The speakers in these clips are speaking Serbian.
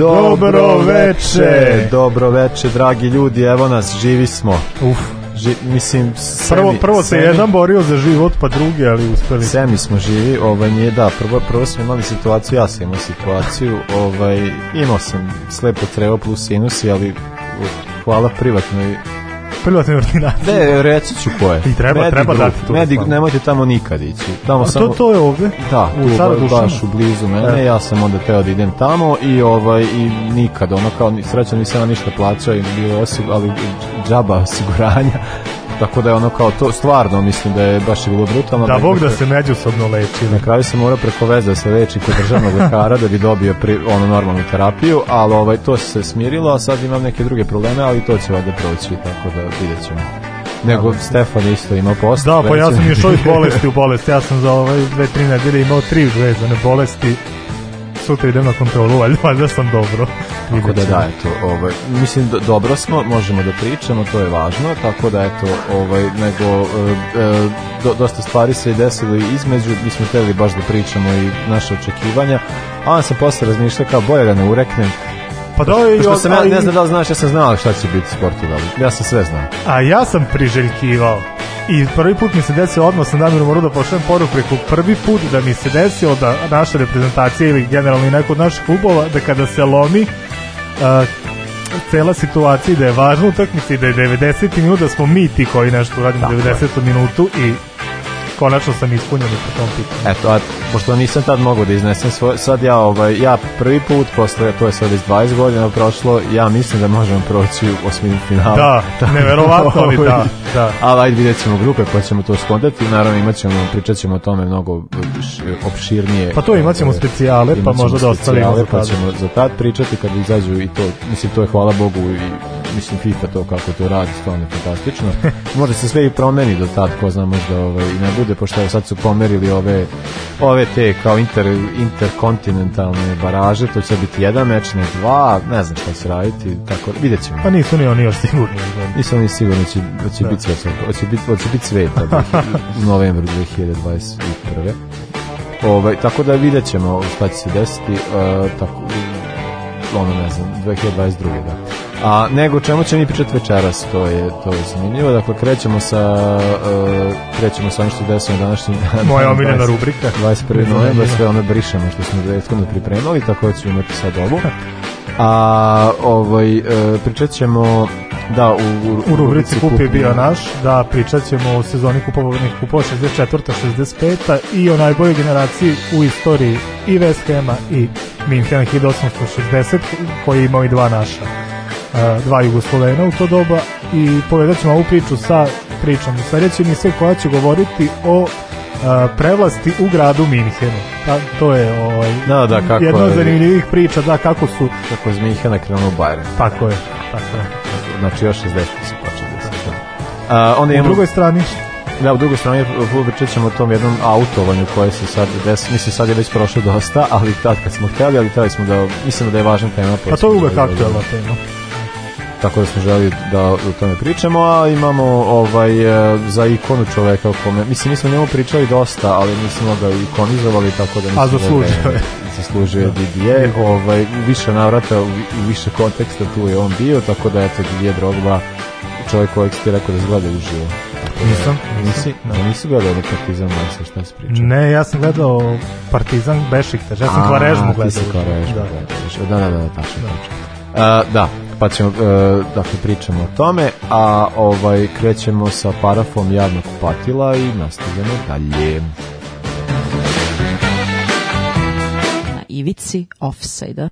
Dobro veče. Dobro veče, dragi ljudi. Evo nas, živi smo. Uf. Ži, mislim, semi, prvo, prvo se jedan borio za život, pa drugi, ali uspeli. Semi smo živi, ovaj, nije, da, prvo, prvo smo imali situaciju, ja sam imao situaciju, ovaj, imao sam slepo trevo plus sinusi, ali hvala privatnoj privatne ordinacije. Ne, reći ću je. I treba, Medi treba dati tu. Medi, nemojte tamo nikad ići. Tamo A samo, to, to je ovde? Da, u tu baš u blizu mene. E. Ja sam onda teo da idem tamo i, ovaj, i nikad, ono kao srećan mi se nisam ništa plaća i bilo osig, ali džaba osiguranja tako da je ono kao to stvarno mislim da je baš bilo brutalno. Da Bog da se međusobno leči. Da. Na kraju se mora preko veze da se leči kod državnog lekara da bi dobio pri, ono normalnu terapiju, ali ovaj, to se smirilo, a sad imam neke druge probleme, ali to će valjda proći, tako da vidjet ćemo. Nego da, Stefan isto ima posla. Da, pa ja sam išao iz bolesti u bolest. Ja sam za ove ovaj, dve, tri nedelje imao tri vezane bolesti sutra idem na kontrolu, valjda, valjda sam dobro. Tako da da, eto, ovaj, mislim do, dobro smo, možemo da pričamo, to je važno, tako da eto, ovaj, nego e, do, dosta stvari se desilo i između, mi smo hteli baš da pričamo i naše očekivanja, a on sam posle razmišljao kao bolje da ne ureknem, Pa da je što sam ja ne znam da li znaš, ja sam znao šta će biti ali Ja sam sve znao. A ja sam priželjkivao i prvi put mi se desio odmah sam Damiru morao da pošaljem poruku prvi put da mi se desilo da naša reprezentacija ili generalno i neko od naših klubova da kada se lomi uh, cela situacija da je važna utakmica i da je 90. minuta da smo mi ti koji nešto uradimo 90. minutu i konačno sam ispunjen po tom pitanju. Eto, a, pošto nisam tad mogao da iznesem svoje, sad ja, ovaj, ja prvi put, posle, to je sad iz 20 godina prošlo, ja mislim da možemo proći u osminu finala. Da, da neverovatno li da. da. Ali ajde vidjet ćemo grupe, pa ćemo to skontati, naravno imat ćemo, pričat ćemo o tome mnogo opširnije. Pa to imat ćemo ovaj, specijale, pa možda da ostavimo. Pa ćemo za tad pričati kad izađu i to, mislim to je hvala Bogu i mislim FIFA to kako to radi stvarno fantastično može se sve i promeni do tad ko zna možda ovaj, ne bude pošto sad su pomerili ove ove te kao inter, interkontinentalne baraže to će biti jedan meč na dva ne znam šta će raditi tako vidjet ćemo pa nisu ni oni još sigurni nisu oni sigurni će, će da. biti sve će biti, će biti sveta da. u novembru 2021 Ovaj, tako da vidjet ćemo šta će se desiti uh, tako, ono ne znam 2022. da A nego o čemu ćemo mi pričati večeras, to je to je zanimljivo. Dakle krećemo sa uh, krećemo sa onim što desilo današnji Moja omiljena rubrika 21. novembar, sve one brišemo što smo prethodno pripremali, tako da ćemo imati sad ovu. A ovaj uh, pričat ćemo Da, u, u, u rubrici Kup je bio naš, da, pričat ćemo o sezoni kupovnih kupova 64. 65. i o najboljoj generaciji u istoriji i West Hema i Minhena 1860 koji je imao i dva naša dva Jugoslovena u to doba i povedat ćemo ovu priču sa pričom u sledećoj emisiji koja će govoriti o a, prevlasti u gradu Minhenu. Ta, pa, to je ovaj, da, da, kako jedna od zanimljivih priča, da, kako su... Kako je iz Minhena krenuo Bayern. Tako je, tako je. Znači još 60 se počeli da se to. A, imamo... U drugoj strani Da, u drugoj strani pričat ćemo o tom jednom autovanju koje se sad desi, mislim sad je već prošlo dosta, ali tad kad smo hteli, ali hteli smo da, mislimo da je važna tema. Pa to je uvek aktualna tema tako da smo želi da o tome pričamo, a imamo ovaj, e, za ikonu čoveka o kome, mislim, mi smo njemu pričali dosta, ali nismo ga ikonizovali, tako da mislim a zaslužio je. Da zaslužio je Didier, da. ovaj, više navrata, u više konteksta tu je on bio, tako da, eto, Didier Drogba, čovjek kojeg ste rekao da zgleda uživo. Da, nisam. Nisi, da. nisi gledao da Partizan Marsa, šta si pričao? Ne, ja sam gledao Partizan Bešiktaš, ja sam Klarežmu gledao. A, ti si da. gledao. Da, da, da, tačno, da. E, da. Uh, da, pa ćemo, e, dakle, pričamo o tome, a ovaj, krećemo sa parafom javnog patila i nastavljamo dalje. Na ivici offside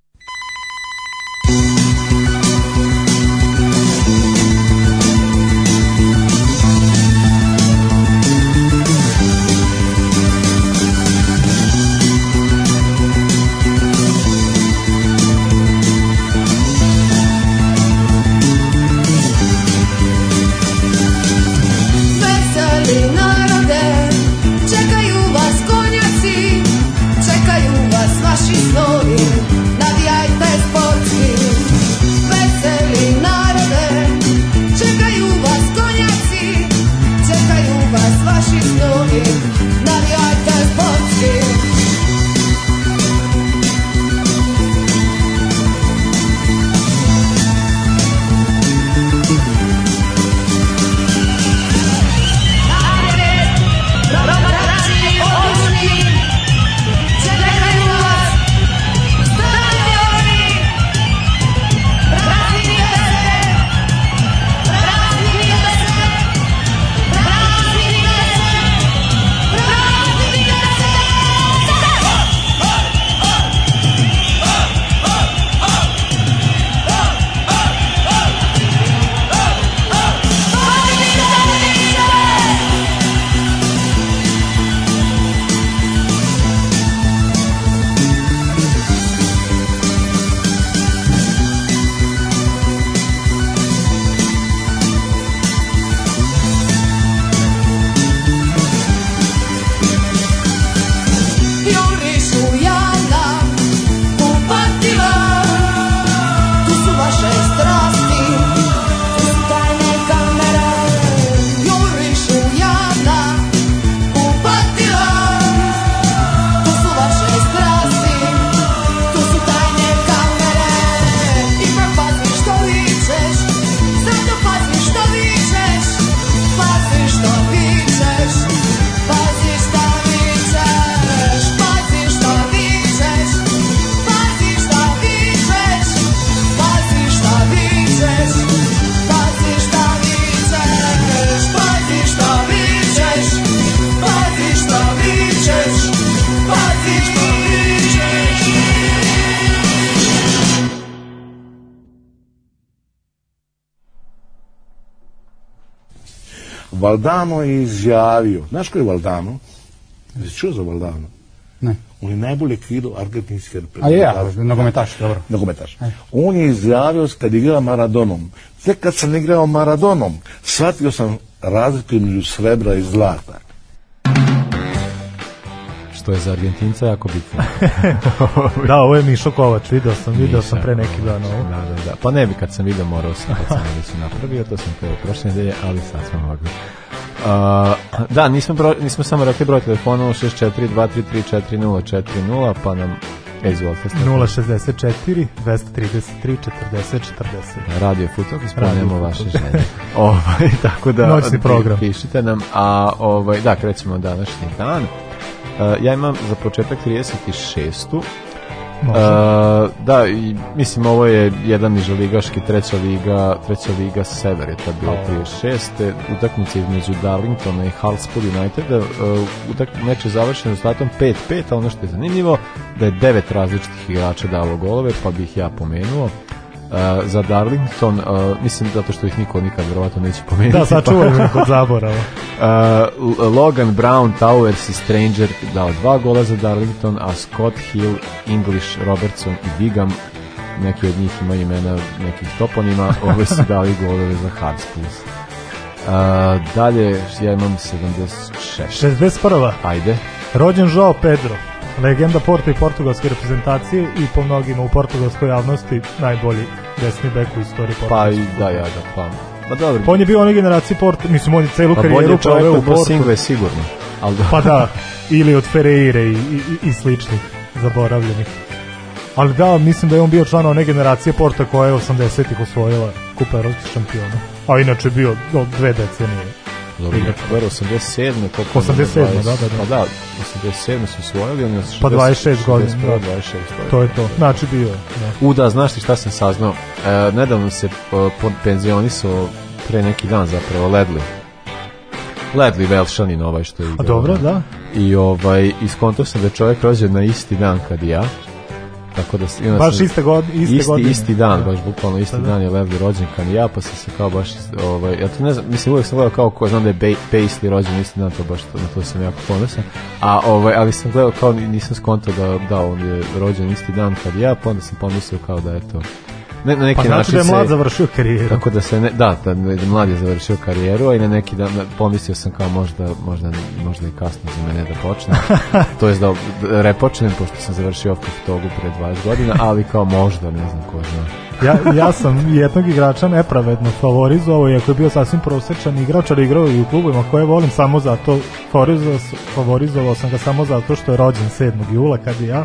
Valdano je izjavio, znaš ko je Valdano? Jesi čuo za Valdano? Ne. On je najbolje kido argentinske reprezentacije. A je, ja, nogometaš, dobro. Nogometaš. On je izjavio kad je igrao Maradonom. Sve kad sam igrao Maradonom, shvatio sam razliku među srebra i zlata. što je za Argentinca jako bitno. da, ovo je Mišo Kovač, video sam, Miša, video sam pre neki dan ovo. Da, da, da. Pa ne bi kad sam video morao sam, kad sam već napravio, to sam teo prošle nedelje, ali sad smo mogli. Uh, da, nismo, bro, nismo samo rekli broj telefona 064-233-4040, pa nam E, izvolite. 064 233 40 40. Radio Futok, ispravljamo vaše želje. ovaj, tako da... Noćni program. Pišite nam, a ovaj, da, krećemo današnji dan ja imam za početak 36. Možda. Uh, da, i, mislim ovo je jedan iz ligaški, treća liga, treća liga sever je bilo bila 36. Utakmice između Darlingtona i Hull Hallspur Uniteda. Uh, utak, meč je završen rezultatom 5-5, a ono što je zanimljivo da je devet različitih igrača dalo golove, pa bih ja pomenuo za Darlington, uh, mislim zato što ih niko nikad verovatno neće pomenuti. Da, sačuvajmo ih od zaborava. Uh, Logan Brown, Towers i Stranger dao dva gola za Darlington, a Scott Hill, English, Robertson i Bigam, neki od njih imaju imena nekih toponima, ove su dali golove za Harspils. Uh, dalje, ja imam 76. 61. Ajde. Rođen Joao Pedro legenda Porta i portugalske reprezentacije i po mnogima u portugalskoj javnosti najbolji desni bek u istoriji pa portugalske. Pa i da, ja da, pa. Ma dobro. Pa on je bio onoj generaciji Porta, mislim on je celu pa karijeru proveo u Portu. Singve sigurno. Al da. Pa da, ili od Ferreire i, i, i sličnih zaboravljenih. Ali da, mislim da je on bio član one generacije Porta koja je 80-ih osvojila Kupa Evropskih šampiona. A inače bio do dve decenije Dobro, Bar 87. Koliko 87, da, da, da. Pa da, 87 su osvojili, on su pa 26 godina. Da. 26, godina. To je to. Znači bio je. Da. U da, znaš ti šta sam saznao? E, nedavno se e, penzionisao pre neki dan zapravo Ledli. Ledli Velšanin ovaj što je igrao. A dobro, da. I ovaj, iskontao sam da čovjek rođen na isti dan kad i ja tako da ima baš iste godine iste isti, godine isti dan baš bukvalno isti da, da. dan je Levli rođen kao ja pa se se kao baš ovaj ja to ne znam mislim uvek sam gledao kao ko znam da je Paisley rođen isti dan to baš to, na to sam jako ponosan a ovaj ali sam gledao kao nisam skontao da da on je rođen isti dan kad ja pa onda sam pomislio kao da je to ne, na neki pa znači da je mlad završio karijeru. Tako da se ne, da, da, da mlad je završio karijeru, a i na neki da pomislio sam kao možda, možda, možda i kasno za mene da počnem. to jest da, da repočnem, pošto sam završio ovakav togu pre 20 godina, ali kao možda, ne znam ko zna. ja, ja sam jednog igrača nepravedno favorizovao, iako je bio sasvim prosečan igrač, ali igrao i u klubima koje volim samo zato, favorizovao, favorizovao sam ga samo zato što je rođen 7. jula, kad je ja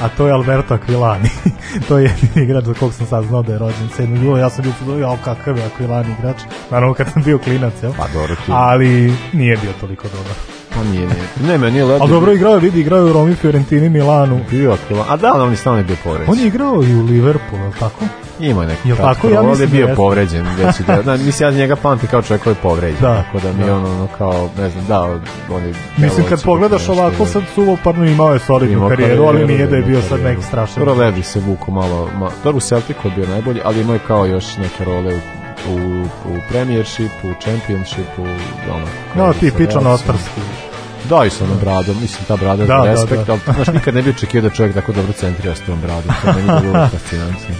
a to je Alberto Aquilani. to je jedini igrač za kog sam sad znao da je rođen 7. jula. Ja sam bio pozvao, jao kakav je Aquilani igrač, naravno kad sam bio klinac, jel? Pa dobro ti. Ali nije bio toliko dobar. Pa nije, ne. Ne, meni je leto. A dobro igrao vidi, igrao u Romi, Fiorentini, Milanu. Bio aktivan. A da, on je stalno bio povređen. On je igrao i u Liverpoolu, al tako? Ima neki Jel tako, ja mislim je bio da povređen, već da, da, mislim ja njega pamtim kao čovjek koji je povređen, da, tako da mi da. on ono kao, ne znam, da, on je Mislim kad pogledaš ovako da. sad suvoparno imao je solidnu imao karijeru, ali nije da je bio sad neki strašan. Dobro, Levi se vuku malo, ma, dobro u Celticu je bio najbolji, ali imao je kao još neke role u u, u Premiershipu, u Championshipu, ono. No, da ti pičan da, ostarski. Da, i sa onom bradom, mislim, ta brada da, da, respekt, da, da. ali znaš, nikad ne bi očekio da čovjek tako dobro centrira s tom bradom, to ne bi bilo fascinantno.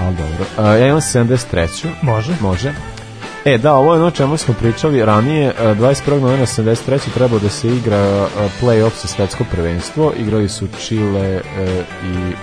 Ali dobro. Uh, ja imam 73. Može. Može. E, da, ovo je ono čemu smo pričali ranije, 21. novena 73. trebao da se igra e, play-off sa svetsko prvenstvo, igrali su Chile e, i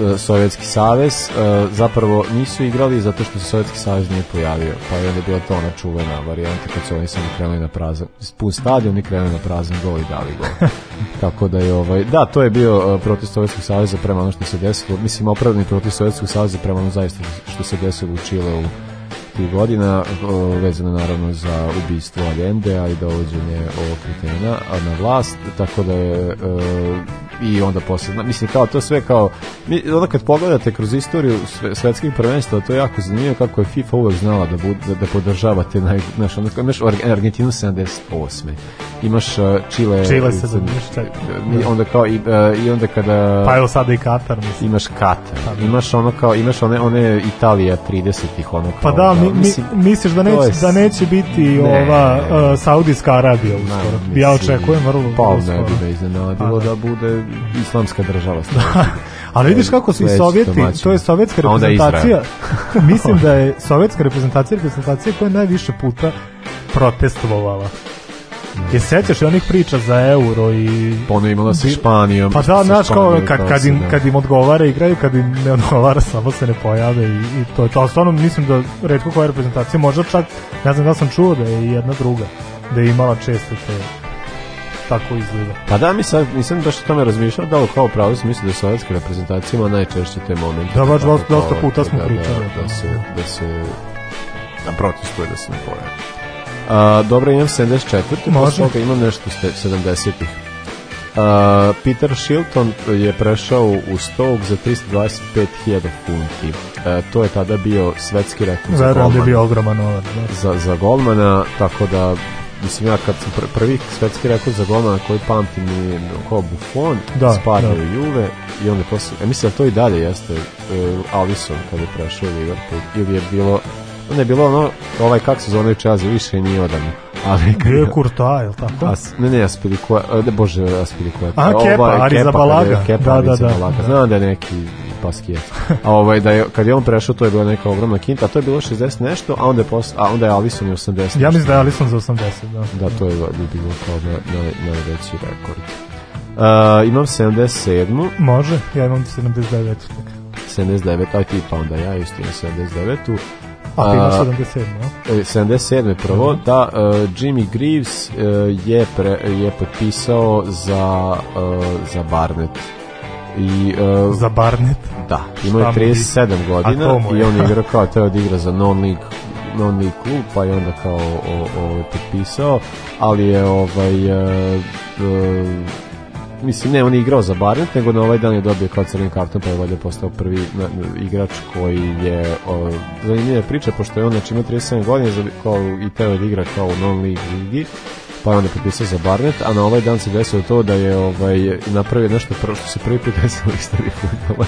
E, Sovjetski savez e, zapravo nisu igrali zato što se Sovjetski savez nije pojavio pa je onda bila to ona čuvena varijanta kad su oni samo krenuli na prazan pun stadion i krenuli na prazan gol i dali gol tako da je ovaj da to je bio e, protest Sovjetskog saveza prema ono što se desilo mislim opravdani protest Sovjetskog saveza prema ono zaista što se desilo u Čileu tih godina vezano naravno za ubistvo Allende i dovođenje ovog kretena na vlast tako da je i onda posle, mislim kao to sve kao mi onda kad pogledate kroz istoriju sve, svetskih prvenstva, to je jako zanimljivo kako je FIFA uvek znala da, bude da, da podržava te naj, naš, naš, Argentinu 78 imaš Chile uh, Chile se i onda kao i, uh, i onda kada pa evo sada i Katar mislim imaš Katar sada. imaš ono kao imaš one one Italija 30-ih ono kao pa da, da mi, mislim, misliš da neće da neće biti ne, ova uh, Saudijska Arabija uskoro mislim, ja očekujem vrlo pa ne bi me iznenadilo pa da. da bude islamska država znači, ali vidiš kako su i Sovjeti to je sovjetska reprezentacija mislim da je sovjetska reprezentacija reprezentacija koja je najviše puta protestovala Je sećaš i onih priča za euro i... Pa imala sa Španijom. Pa da, znaš, kao kad, da, kad, im, da. kad im odgovara igraju, kad im ne odgovara, samo se ne pojave i, i to je to. stvarno mislim da redko koja reprezentacija, možda čak, ne znam da sam čuo da je jedna druga, da je imala često te tako izgleda. Pa da, mi sad, nisam baš o tome razmišljao, da li kao pravo se misli da sovjetska reprezentacija ima najčešće te momente. Da, baš dosta puta smo da, da pričali. Da, da, se, da se da protestuje, da se ne pojave. A, dobro, imam 74. Može. Posle imam nešto 70-ih. Uh, Peter Shilton je prešao u Stoke za 325.000 funti. Uh, to je tada bio svetski rekord za golmana. da je bio ogroman novac. Da. Za, za golmana, tako da mislim ja kad sam pr prvi svetski rekord za golmana koji pamtim je kao Buffon, da, spario da. Juve i onda posle, ja e, mislim da to i dalje jeste uh, Alisson kada je prešao Liverpool ili je bilo onda je bilo ono, ovaj, kak se zove čas, više nije odavno. Ali kad je Kurta, je tako? As, ne, ne, Aspirikua, ne, bože, Aspirikua. A, Kepa, ovaj, Ariza Balaga. Kepa, da, da, da. Znam da je neki Paskijet. A ovaj, da je, kad je on prešao, to je bila neka ogromna kinta, a to je bilo 60 nešto, a onda je, pos, a onda je Alison je 80. Nešto. Ja mislim da je Alison za 80, da. Da, to je da, bilo kao na, na, najveći rekord. Uh, imam 77. Može, ja imam 79. 79, aj ti pa onda ja isto na 79. A, ima 77. No? 77. E, prvo, mm. da, uh, Jimmy Greaves uh, je, pre, je potpisao za, uh, za Barnet. I, uh, za Barnet? Da, imao je 37 godina i on je igrao kao teo da igra za non-league non league klub, pa je onda kao o, o, potpisao, ali je ovaj... Uh, uh, mislim ne, on je igrao za Barnet, nego na ovaj dan je dobio kao crveni karton, pa je valjda postao prvi na, na, igrač koji je o, zanimljiva priča, pošto je on znači, ima 37 godina za, kao, i teo da igra kao u non-league ligi, pa on je potpisao za Barnet, a na ovaj dan se desilo to da je ovaj, napravio nešto prvo što se prvi put desilo u istoriji futbola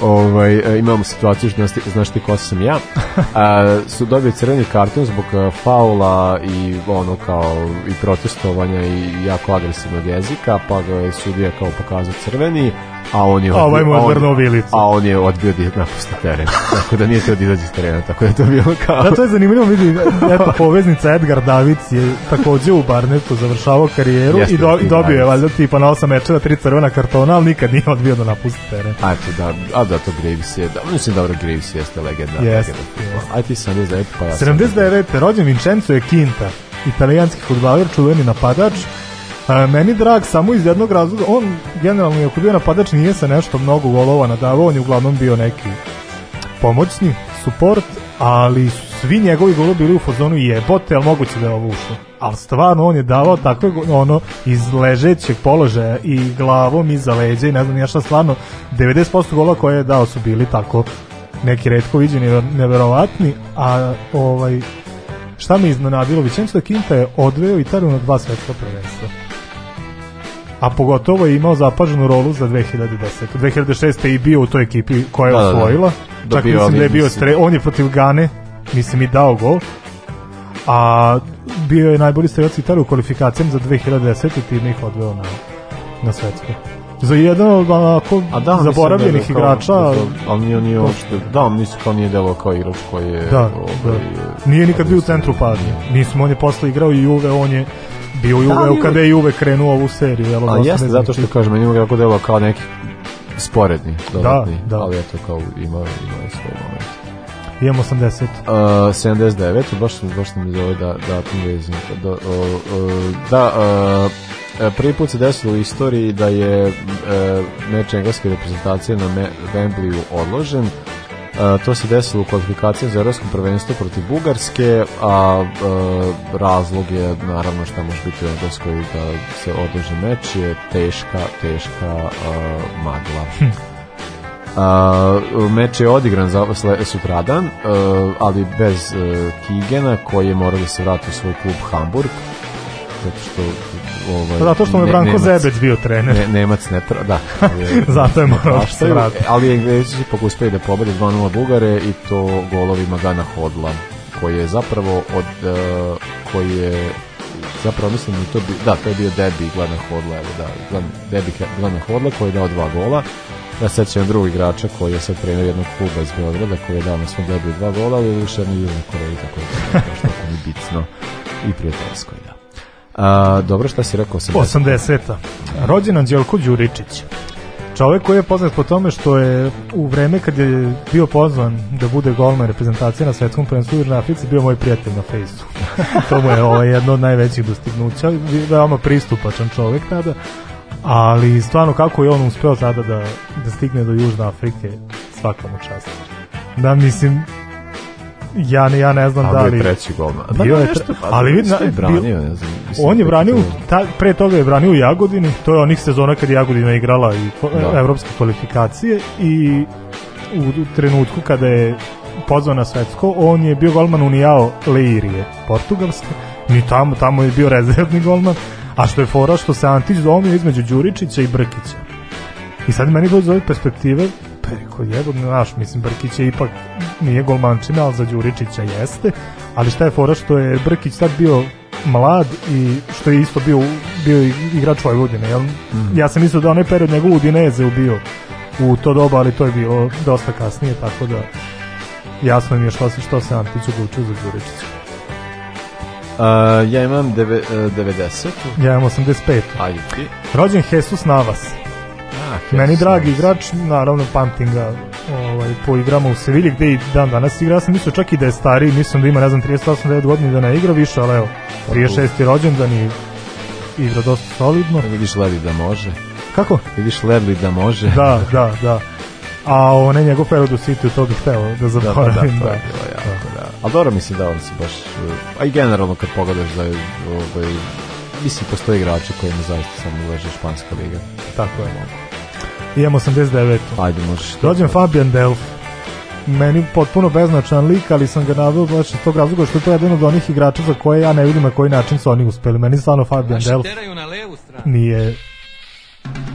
ovaj, e, imamo situaciju, znaš ti, znaš ti ko sam ja, a, su dobio crveni karton zbog e, faula i ono kao i protestovanja i jako agresivnog jezika, pa ga je sudija kao pokazao crveni, a on je odbio, a ovaj mu A on je odbio da napusti teren. Tako da nije teo da izađe iz terena, tako da je to bilo kao. Da to je zanimljivo, vidi, eto poveznica Edgar Davids je takođe u Barnetu završavao karijeru Jeste, i, do, i dobio je valjda tipa na 8 mečeva tri crvena kartona, al nikad nije odbio da napusti teren. Eto da, a da to Graves je, da, mislim dobro Graves jeste legenda. Yes, yes. Aj ti sam ne znam, pa ja 79. Sam... rođen Vincenzo je Quinta, italijanski futbaler, čuveni napadač. A, meni drag samo iz jednog razloga, on generalno je bio napadač nije sa nešto mnogo golova nadavao, on je uglavnom bio neki pomoćni, support, ali su svi njegovi golo bili u fazonu jebote, ali moguće da je ovo ušlo. Ali stvarno, on je davao takve, ono, iz ležećeg položaja i glavom iza leđa i ne znam ja šta, stvarno, 90% gola koje je dao su bili tako neki redko viđeni, neverovatni, a ovaj, šta me iznenadilo, Vicenzo Kinta da je odveo Italiju na dva svetska prvenstva. A pogotovo je imao zapaženu rolu za 2010. 2006. i bio u toj ekipi koja je da, osvojila. Da, da. Čak mislim da je bio stre... on je protiv Gane mislim i dao gol a bio je najbolji strelac Itara u kvalifikacijama za 2010. i time ih odveo na, na svetsko. Za jednog onako a da, zaboravljenih da igrača... Kao, da, ali nije, nije uopšte, da, on nisu kao nije delo kao igrač koji je... Da, ovaj, da. Nije nikad bio u centru pažnje Mislim, on je posle igrao i Juve, on je bio da, Juve, da, Juve. kada je Juve krenuo ovu seriju. Jel, a jeste, zato što kažem, meni kako delo kao neki sporedni, da, dodatni, da, da. ali eto kao ima, ima svoje momente. Imam 80. Uh, 79, baš sam, baš sam mi zove da, da, da, da, uh, da uh, prvi put se desilo u istoriji da je uh, meč engleske reprezentacije na me, Wembleyu odložen. Uh, to se desilo u kvalifikaciji za evropsko prvenstvo protiv Bugarske, a uh, razlog je naravno šta može biti u Engleskoj da se odloži meč je teška, teška uh, magla. Hm. Uh, meč je odigran za sutradan, uh, ali bez uh, Kigena koji je morao da se vrati u svoj klub Hamburg zato što ovaj zato što mu je Branko ne, Zebec bio trener. Ne, nemac ne tra, da. Je, zato je morao da se vrati. Ali Englezi ipak uspeli da pobede 2:0 Bugare i to golovima Gana Hodla koji je zapravo od uh, koji je zapravo mislim da to bi, da to je bio debi Gana Hodla, evo da, Glan, debi Gana Hodla koji je dao dva gola ja sećam drugog igrača koji je sad trener jednog kluba iz Beograda koji je danas smo dobio dva gola, ali više ne Južna Koreji, tako da je što mi bitno i prijateljsko je da. A, dobro, šta si rekao? 80. 80-a. Rođen Anđelko Đuričić. Čovek koji je poznat po tome što je u vreme kad je bio pozvan da bude golman reprezentacije na svetskom prvenstvu u Južnoj Africi bio moj prijatelj na Facebooku. to mu je ovaj, jedno od najvećih dostignuća. Veoma pristupačan čovek tada. Ali stvarno kako je on uspeo tada da, da stigne do Južne Afrike, svakom u čast. Da, mislim, ja ne, ja ne znam da li... treći golman. Da, bio je, pa da, nešto, pa, ali vidi, je branio, ne znam. Mislim, on je da branio, ta, pre toga je branio u Jagodini, to je onih sezona kad Jagodina igrala i da. evropske kvalifikacije i u, u trenutku kada je pozvan na svetsko, on je bio golman u Unijao Leirije, portugalske, ni tamo, tamo je bio rezervni golman, A što je fora što se Antić zomio između Đuričića i Brkića. I sad meni bilo iz ove perspektive, preko pa jebog, znaš, mislim, Brkić je ipak nije golmančina, ali za Đuričića jeste, ali šta je fora što je Brkić tad bio mlad i što je isto bio, bio igrač Vojvodine, jel? Mm. Ja sam mislio da onaj period njegovu Udinezeu bio u to doba, ali to je bilo dosta kasnije, tako da jasno mi je što se, što se Antić odlučio za Đuričića. Uh, ja imam deve, uh, e, 90. Ja imam 85. Ajde ti. Rođen Jesus Navas. Ah, Jesus Meni dragi Navas. igrač, naravno pamtim ga ovaj, po igrama u Sevilji gde i dan danas igra. Ja sam mislio čak i da je stariji, mislim da ima, ne znam, 38-9 godina da ne igra više, ali evo, 36. rođendan ni igra dosta solidno. Da vidiš Ledli da može. Kako? Vidiš Ledli da može. Da, da, da. A ovo ne njegov period u City, to bih hteo da zaboravim. Da, da, da, to je da. bilo jako. Da ali dobro mislim da oni su baš, a i generalno kad pogledaš da je, ovaj, mislim postoje igrači kojima zaista samo leže španska liga. Tako je. Imamo 89. Ajde, možeš. Rođen Fabian Delf. Meni potpuno beznačan lik, ali sam ga naveo baš iz tog razloga što je to jedan od onih igrača za koje ja ne vidim na koji način su oni uspeli. Meni stvarno Fabian Delf. Teraju na levu stranu. Nije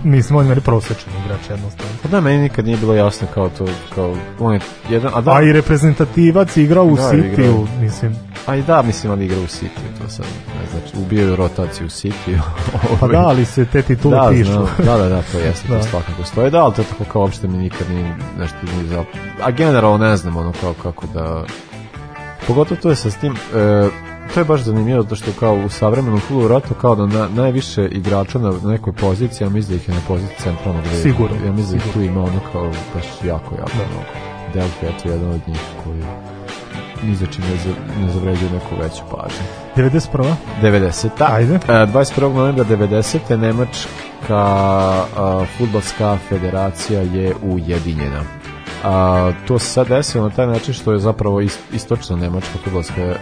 nismo oni meni prosečni igrač jednostavno. Pa da, meni nikad nije bilo jasno kao to, kao on je jedan... A, da, a i reprezentativac igrao u da, City-u, mislim. A i da, mislim, on igra u city to sad, ne znači, ubio je rotaciju u city pa da, ali se te titule da, pišu. Znam, da, da, da, to jeste, da. to svakako stoje, da, ali to tako kao uopšte mi nikad nije nešto nije zap... A generalno ne znam, ono, kao kako da... Pogotovo to je sa s tim... E, to je baš zanimljivo zato što kao u savremenom fudbalu Rato kao da na, najviše igrača na nekoj poziciji, ja mislim da ih je na poziciji centralnog vezara. Sigurno. Ja mislim da ih tu ima ono kao baš jako jako da. mnogo. Delfi je jedan od njih koji ni za čim ne, ne zavređuje neku veću pažnju. 91. 90. Da. Ajde. 21. E, novembra 90. Nemačka a, futbalska federacija je ujedinjena. A, to se sad desilo na taj način što je zapravo istočna Nemačka futbolska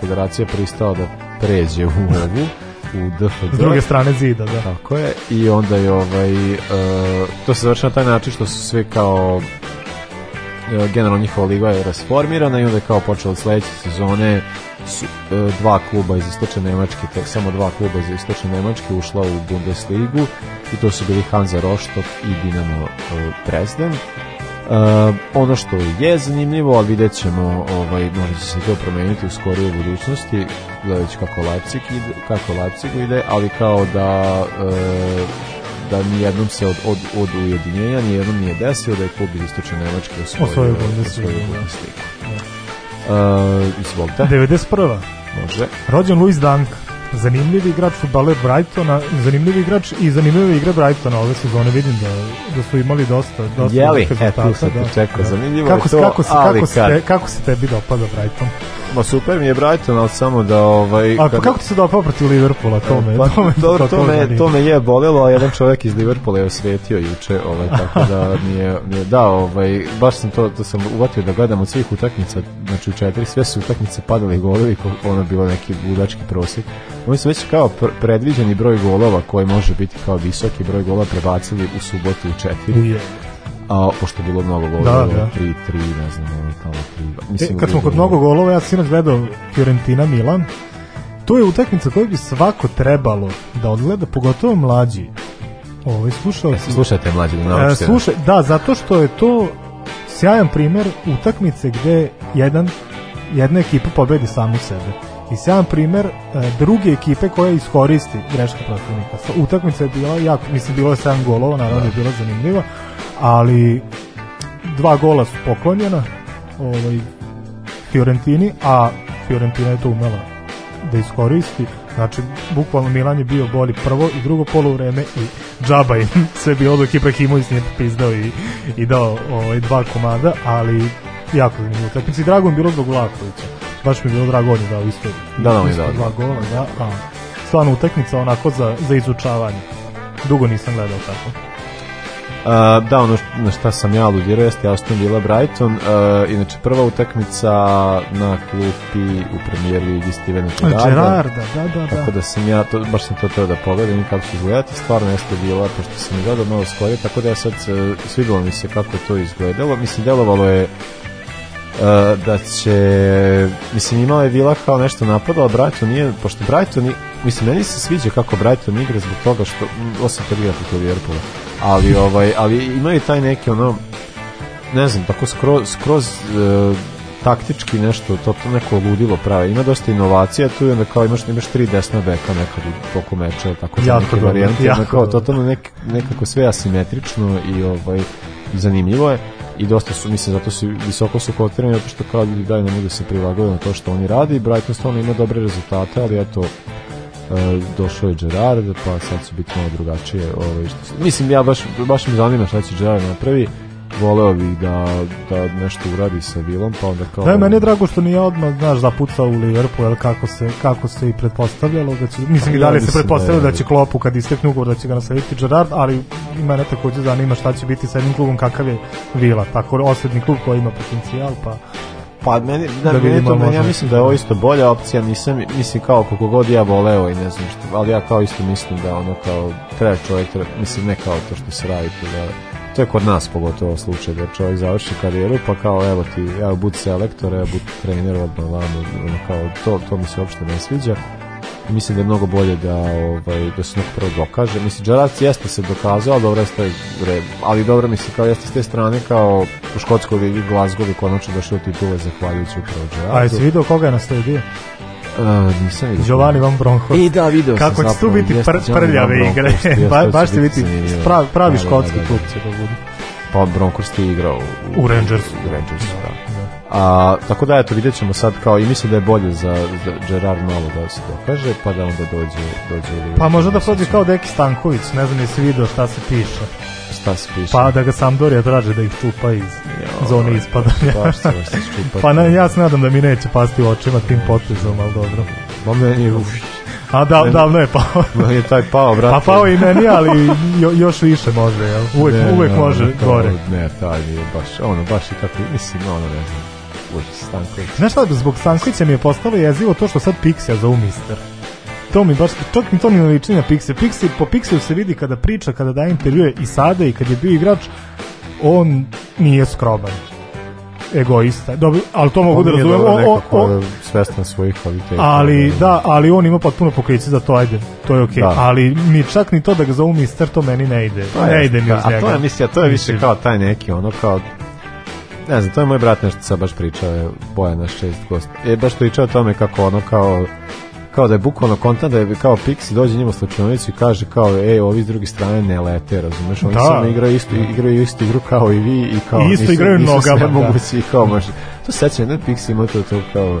federacija pristala da pređe u ovu u DFB. S druge strane zida, da. Tako je. I onda je ovaj, uh, to se završilo na taj način što su sve kao e, generalno njihova liga je rasformirana i onda je kao počela od sledeće sezone su, e, dva kluba iz istočne Nemačke, tek samo dva kluba iz istočne Nemačke ušla u Bundesligu i to su bili Hansa Rostock i Dinamo Dresden. Uh, ono što je zanimljivo, ali vidjet ćemo, ovaj, možda će se to promeniti u skorijoj budućnosti, gledajući kako Leipzig ide, kako Leipzig ide ali kao da uh, da nijednom se od, od, od ujedinjenja nijednom nije desio da je klub iz Istočne Nemačke osvojio Bundesligu. Da. Da. Uh, izvolite. 91. Može. Rođen Luis Dank zanimljiv igrač, futbaler Brightona, zanimljiv igrač i zanimljiva igra Brightona ove sezone, vidim da, da su imali dosta, dosta Jeli, rezultata. E, tu se da, čeka, da. zanimljivo kako, je to, kako, se, kako, se, kako se tebi dopada Brighton? Ma super mi je Brighton, ali samo da ovaj A pa kad... kako ti se dopao protiv Liverpoola tome? Pa, tome, to, to, to, me, to me je bolelo, a jedan čovjek iz Liverpoola je osvetio juče, ovaj tako da nije nije da, ovaj baš sam to to sam uvatio da gledam od svih utakmica, znači u četiri sve su utakmice padali golovi, ono bilo neki ludački prosjek. Oni su već kao pr predviđeni broj golova koji može biti kao visoki broj golova prebacili u subotu u četiri. Yeah A, pošto je bilo mnogo golova, da, da. 3-3, ne znam, ono, tamo 3. E, Mislim, e, kad smo kod da mnogo golova, ja sam sinoć gledao Fiorentina Milan, to je utakmica koju bi svako trebalo da odgleda, pogotovo mlađi. Ovaj slušaoci. E, slušajte mlađi, da naučite. E, slušaj, da, zato što je to sjajan primer utakmice gde jedan jedna ekipa pobedi samu sebe i sam primer e, druge ekipe koja iskoristi greške protivnika. Utakmica je bila jako, mislim bilo je 7 golova, naravno da. je bila zanimljiva, ali dva gola su poklonjena ovaj, Fiorentini, a Fiorentina je to umela da iskoristi. Znači, bukvalno Milan je bio bolji prvo i drugo polovreme i džaba im sve bilo dok Ibrahimović nije pizdao i, i dao ovaj, dva komada, ali jako zanimljivo. Utakmici drago mi bilo zbog Vlakovića baš mi je bilo drago, on je dao isto, da, da, isto da, dva gola, da, a stvarno utakmica onako za, za izučavanje. Dugo nisam gledao tako. Uh, da, ono na šta sam ja aludirao jeste Aston Villa Brighton. Uh, inače, prva utakmica na klupi u premijer ligi Stevena Gerarda. da, da, da. Tako da sam ja, to, baš sam to teo da pogledam i kako se izgledati. Stvarno jeste bila, pošto sam gledao malo skorije, tako da ja sad e, svidelo mi se kako to izgledalo. Mislim, delovalo je Uh, da će, mislim imao je Vila kao nešto napadala, Brighton nije, pošto Brighton, nije, mislim meni se sviđa kako Brighton igra zbog toga što, osam kad igra protiv Liverpoola, ali, ovaj, ali ima i taj neki ono, ne znam, tako skroz, skroz uh, taktički nešto, to, to neko ludilo prave. Ima dosta inovacija tu i onda kao imaš, imaš tri desna beka nekad u toku meča, tako jako neke varijante, jako. kao totalno nek, nekako sve asimetrično i ovaj, zanimljivo je i dosta su, mislim, zato su visoko su kotirani, zato što kao ljudi dalje ne mogu da se prilagode na to što oni radi. Brighton stvarno ima dobre rezultate, ali eto, e, došao je Gerard, pa sad su biti malo drugačije. Ovaj, što, mislim, ja baš, baš mi zanima šta će Gerard napravi voleo bih da, da nešto uradi sa Vilom, pa onda kao... Da, meni je drago što nije odmah, znaš, zapucao u Liverpool, jer kako se, kako se i pretpostavljalo, da će, mislim, i da li se pretpostavljalo da će Klopu kad istekne ugovor da će ga naslediti Gerard, ali i mene takođe zanima šta će biti sa jednim klubom kakav je Vila, tako osrednji klub koji ima potencijal, pa Pa meni, da, da meni to, meni, ja mislim da je ovo isto bolja opcija, nisam, mislim kao koliko god ja voleo i ne znam što, ali ja kao isto mislim da ono kao treba čovjek, treba, mislim ne kao to što se radi, da to je kod nas pogotovo slučaj da čovjek završi karijeru pa kao evo ti, evo budi selektor, evo budi trener odmah vamo, kao to, to mi se uopšte ne sviđa mislim da je mnogo bolje da, ovaj, da se neko prvo dokaže. Mislim, Džarac jeste se dokazao, ali dobro jeste, ali dobro mislim, kao jeste s te strane, kao u Škotskoj i Glasgow konačno došao u titule zahvaljujući upravo Džaracu. A jesi video koga je nasledio? Uh, nisam vidio. Giovanni Van Bronckhorst. I da, video sam. Kako će tu biti pr prljave igre. ba, baš će biti pravi, da, pravi da, škotski da, da, klub će da budu. Pa Bronckhorst je igrao u, u Rangersu. U Rangersu, da, da. da. A, tako da, eto, vidjet ćemo sad kao i mislim da je bolje za, za Gerard malo da se dokaže, pa da onda dođe... dođe pa možda da prođe kao Deki Stanković, ne znam jesi video šta se piše Šta se piše? Pa da ga Sampdoria traže da ih čupa iz jo, zone ispadanja. Pa, se baš pa na, ja se nadam da mi neće pasti u očima tim potezom, ali dobro. Ma meni, uf. A da, meni, davno je pao. meni je taj pao, brate. Pa pao i meni, ali jo, još više može, jel? Uvek, ne, uvek ne, može ne, gore. Ne, taj je baš, ono, baš i tako, mislim, ono, ne znam. Bože, Stanković. Znaš šta, zbog Stankovića mi je postalo jezivo to što sad Pixija zovu mister to mi baš, to, to mi liči na Pixel. Pixel, po Pixelu se vidi kada priča, kada daje intervjue i sada i kad je bio igrač, on nije skroban egoista. Dobro, ali to mogu da razumem. On je svestan svojih kvaliteta. Ali, da, ali on ima potpuno pokriće za to, ajde, to je okej. Okay. Da. Ali mi čak ni to da ga zovu mister, to meni ne ide. Pa ne je, ide mi ka, uz njega. A to je, misija, to je više kao taj neki, ono kao ne znam, to je moj brat nešto sad baš pričao, je Bojana šest gost. Je baš pričao o tome kako ono kao kao da je bukvalno kontant da je kao Pixi dođe njima slučajnicu i kaže kao ej ovi s druge strane ne lete razumeš oni da. samo igraju istu igraju istu igru kao i vi i kao I isto nisu, igraju nogama mogući da. kao baš to sećam da Pixi ima to, to kao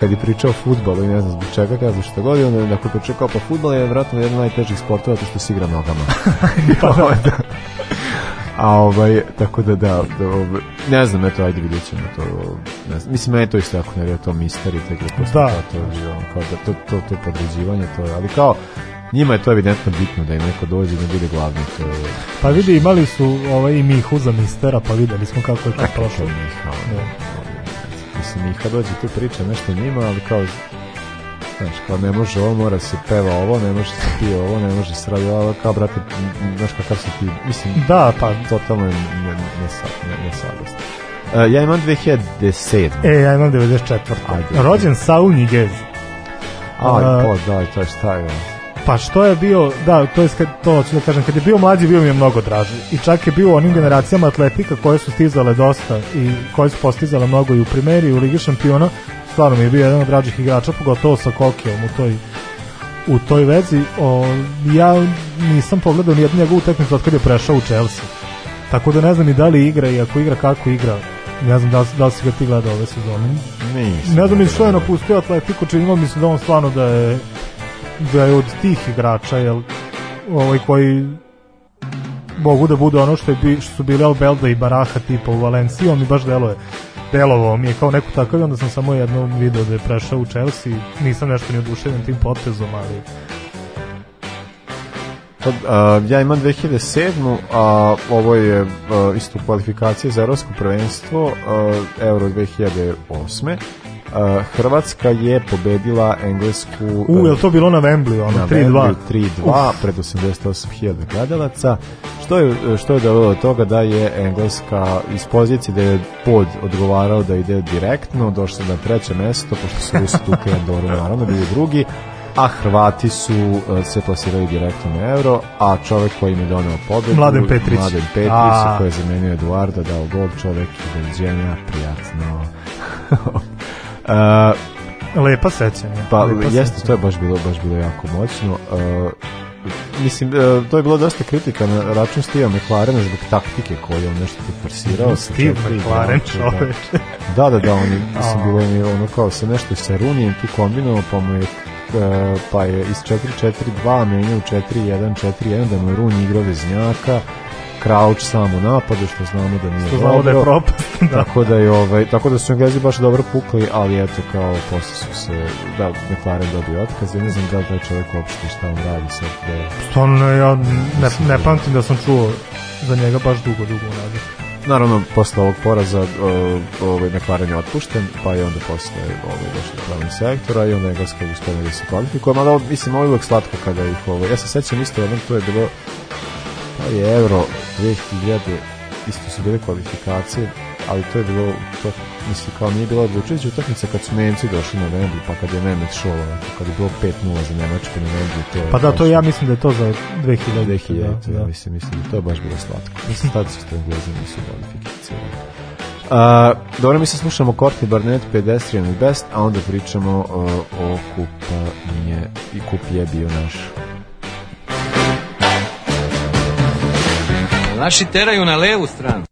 kad je pričao o futbalu i ne znam zbog čega, kaže što god, onda je nakon pričao pa fudbal je vratno jedan najtežih sportova to što se igra nogama. pa, da. A ovaj, tako da da, da ovaj, ne znam, eto, ajde vidjet ćemo to. Ne znam. Mislim, eto isto jako ne to mister i te gluposti. Da. To, to, kao da, to, to, to podređivanje, to ali kao, njima je to evidentno bitno da im neko dođe da bude glavni. To je... Pa vidi, imali su ovaj, i Mihu za mistera, pa videli smo kako je to prošlo. Miha, da. Mislim, Miha dođe tu priča nešto njima, ali kao Znaš, kao pa ne može ovo, mora se peva ovo, ne može se pije ovo, ne može se radi ovo, kao brate, znaš kakav se ti, mislim, da, pa, totalno je ne, ne, sad, ne, ne sadnost. Uh, ja imam 2007. E, ja imam 94. E, Ajde. Rođen Saul Niguez. Aj, uh, e, po, pa daj, to je šta je Pa što je bio, da, to je kad, to ću da kažem, kad je bio mlađi bio mi je mnogo draži i čak je bio u onim generacijama atletika koje su stizale dosta i koje su postizale mnogo i u primeri i u Ligi šampiona stvarno mi je bio jedan od drađih igrača, pogotovo sa Kokijom u toj u toj vezi. O, ja nisam pogledao nijednu njegovu utakmicu otkad je prešao u Chelsea. Tako da ne znam ni da li igra i ako igra kako igra. Ne znam da, da li si ga ti gledao ove sezone. Nisam ne znam ni što je napustio Atletico, činilo mislim da on stvarno da je da je od tih igrača jel, ovaj koji mogu da budu ono što, je, bi, što su bili Albelda i Baraha tipa u Valenciji, on mi baš deluje delovao mi je kao neko takav i onda sam samo jednom video da je prešao u Chelsea. Nisam nešto ni oduševljen tim potezom, ali pa, a, ja imam 2007. a ovo je a, isto kvalifikacije za evropsko prvenstvo a, Euro 2008. Eh, Hrvatska je pobedila Englesku... U, eh, je to bilo na Wembley, ono, 3-2? 3-2, pred 88.000 gledalaca, što je, eh, što je dovelo do toga da je Engleska iz pozicije da je pod odgovarao da ide direktno, došla na treće mesto, pošto su Rusi tuke dobro, naravno, bili drugi, a Hrvati su se plasirali direktno na Euro, a čovek koji im je donao pobedu, Mladen Petrić, Mladen Petrić a... koji je zamenio Eduarda, dao gol, čovek i doviđenja, prijatno. Uh, Lepa sećanja. Pa, Lepa jeste, sećanja. to je baš bilo, baš bilo jako moćno. Uh, mislim, uh, to je bilo dosta kritika na račun Steve McLarena zbog taktike koju on nešto tu forsirao. Da, Steve McLaren, da. čoveč. Da, da, da, oni je, mislim, bilo mi ono kao se nešto sa Runijem tu kombinovao, pa mu je uh, pa je iz 4-4-2 u 4-1-4-1 da mu je Run igrao veznjaka, Crouch samo u napadu, što znamo da nije što znamo da je prop. Da. tako, da je, ovaj, tako da su Englezi baš dobro pukli, ali eto kao posle su se, da, McLaren dobio otkaz, ja ne znam da li taj čovjek uopšte šta on radi sad. Da je, Stvarno, ja ne, da ne pamtim da sam čuo za njega baš dugo, dugo nazad Naravno, posle ovog poraza ovaj, McLaren je otpušten, pa je onda posle ovaj, došli do pravnog sektora i onda je Engleska uspela da se kvalifikuje, mada mislim, ovo ovaj je uvek slatko kada ih ovo, ovaj, ja se sećam isto, jednom to je bilo kao pa je Euro 2000 isto su bile kvalifikacije ali to je bilo to, mislim kao nije bila odlučujuća utakmica kad su Nemci došli na Wembley pa kad je Nemec šao kad je bilo 5:0 za Nemačku na Wembley to je pa da to ja mislim da je to za 2000 2000 da, da. Ja mislim mislim da to je baš bilo slatko mislim da su to Englezi nisu kvalificirani Uh, dobro, mi se slušamo Courtney Barnett, Pedestrian and Best, a onda pričamo uh, o kupa nije, i kup je bio naš Naši teraju na levu stranu.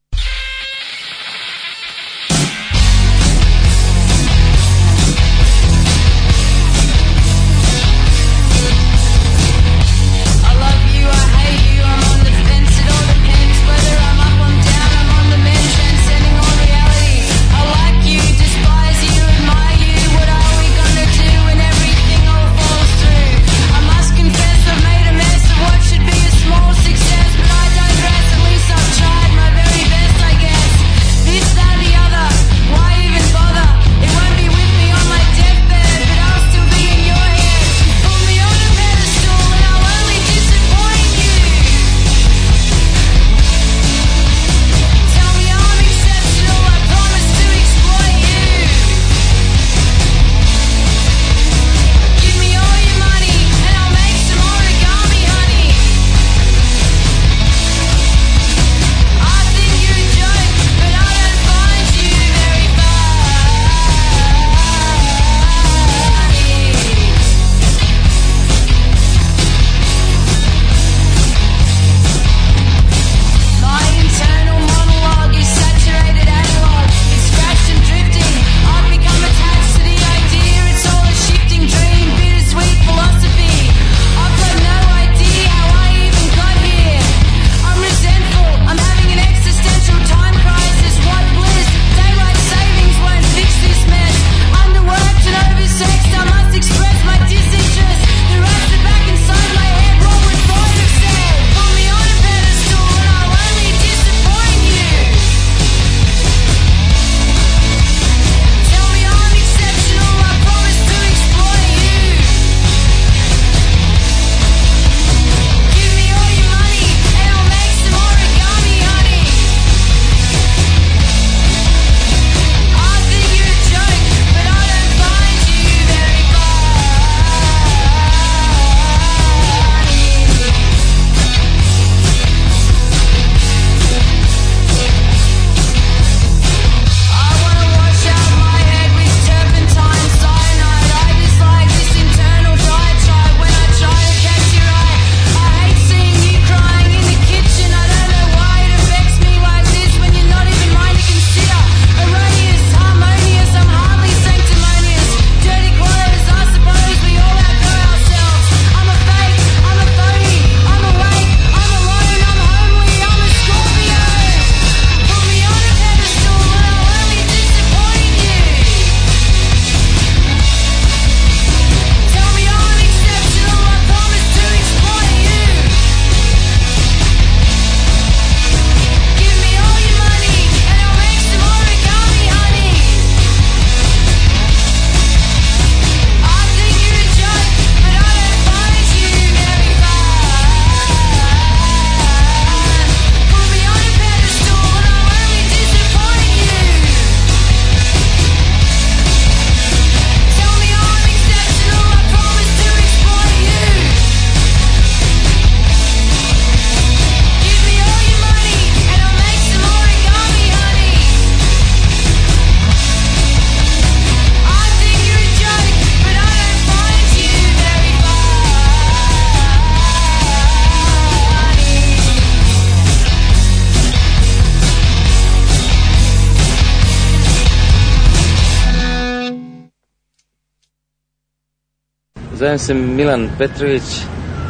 zovem se Milan Petrović,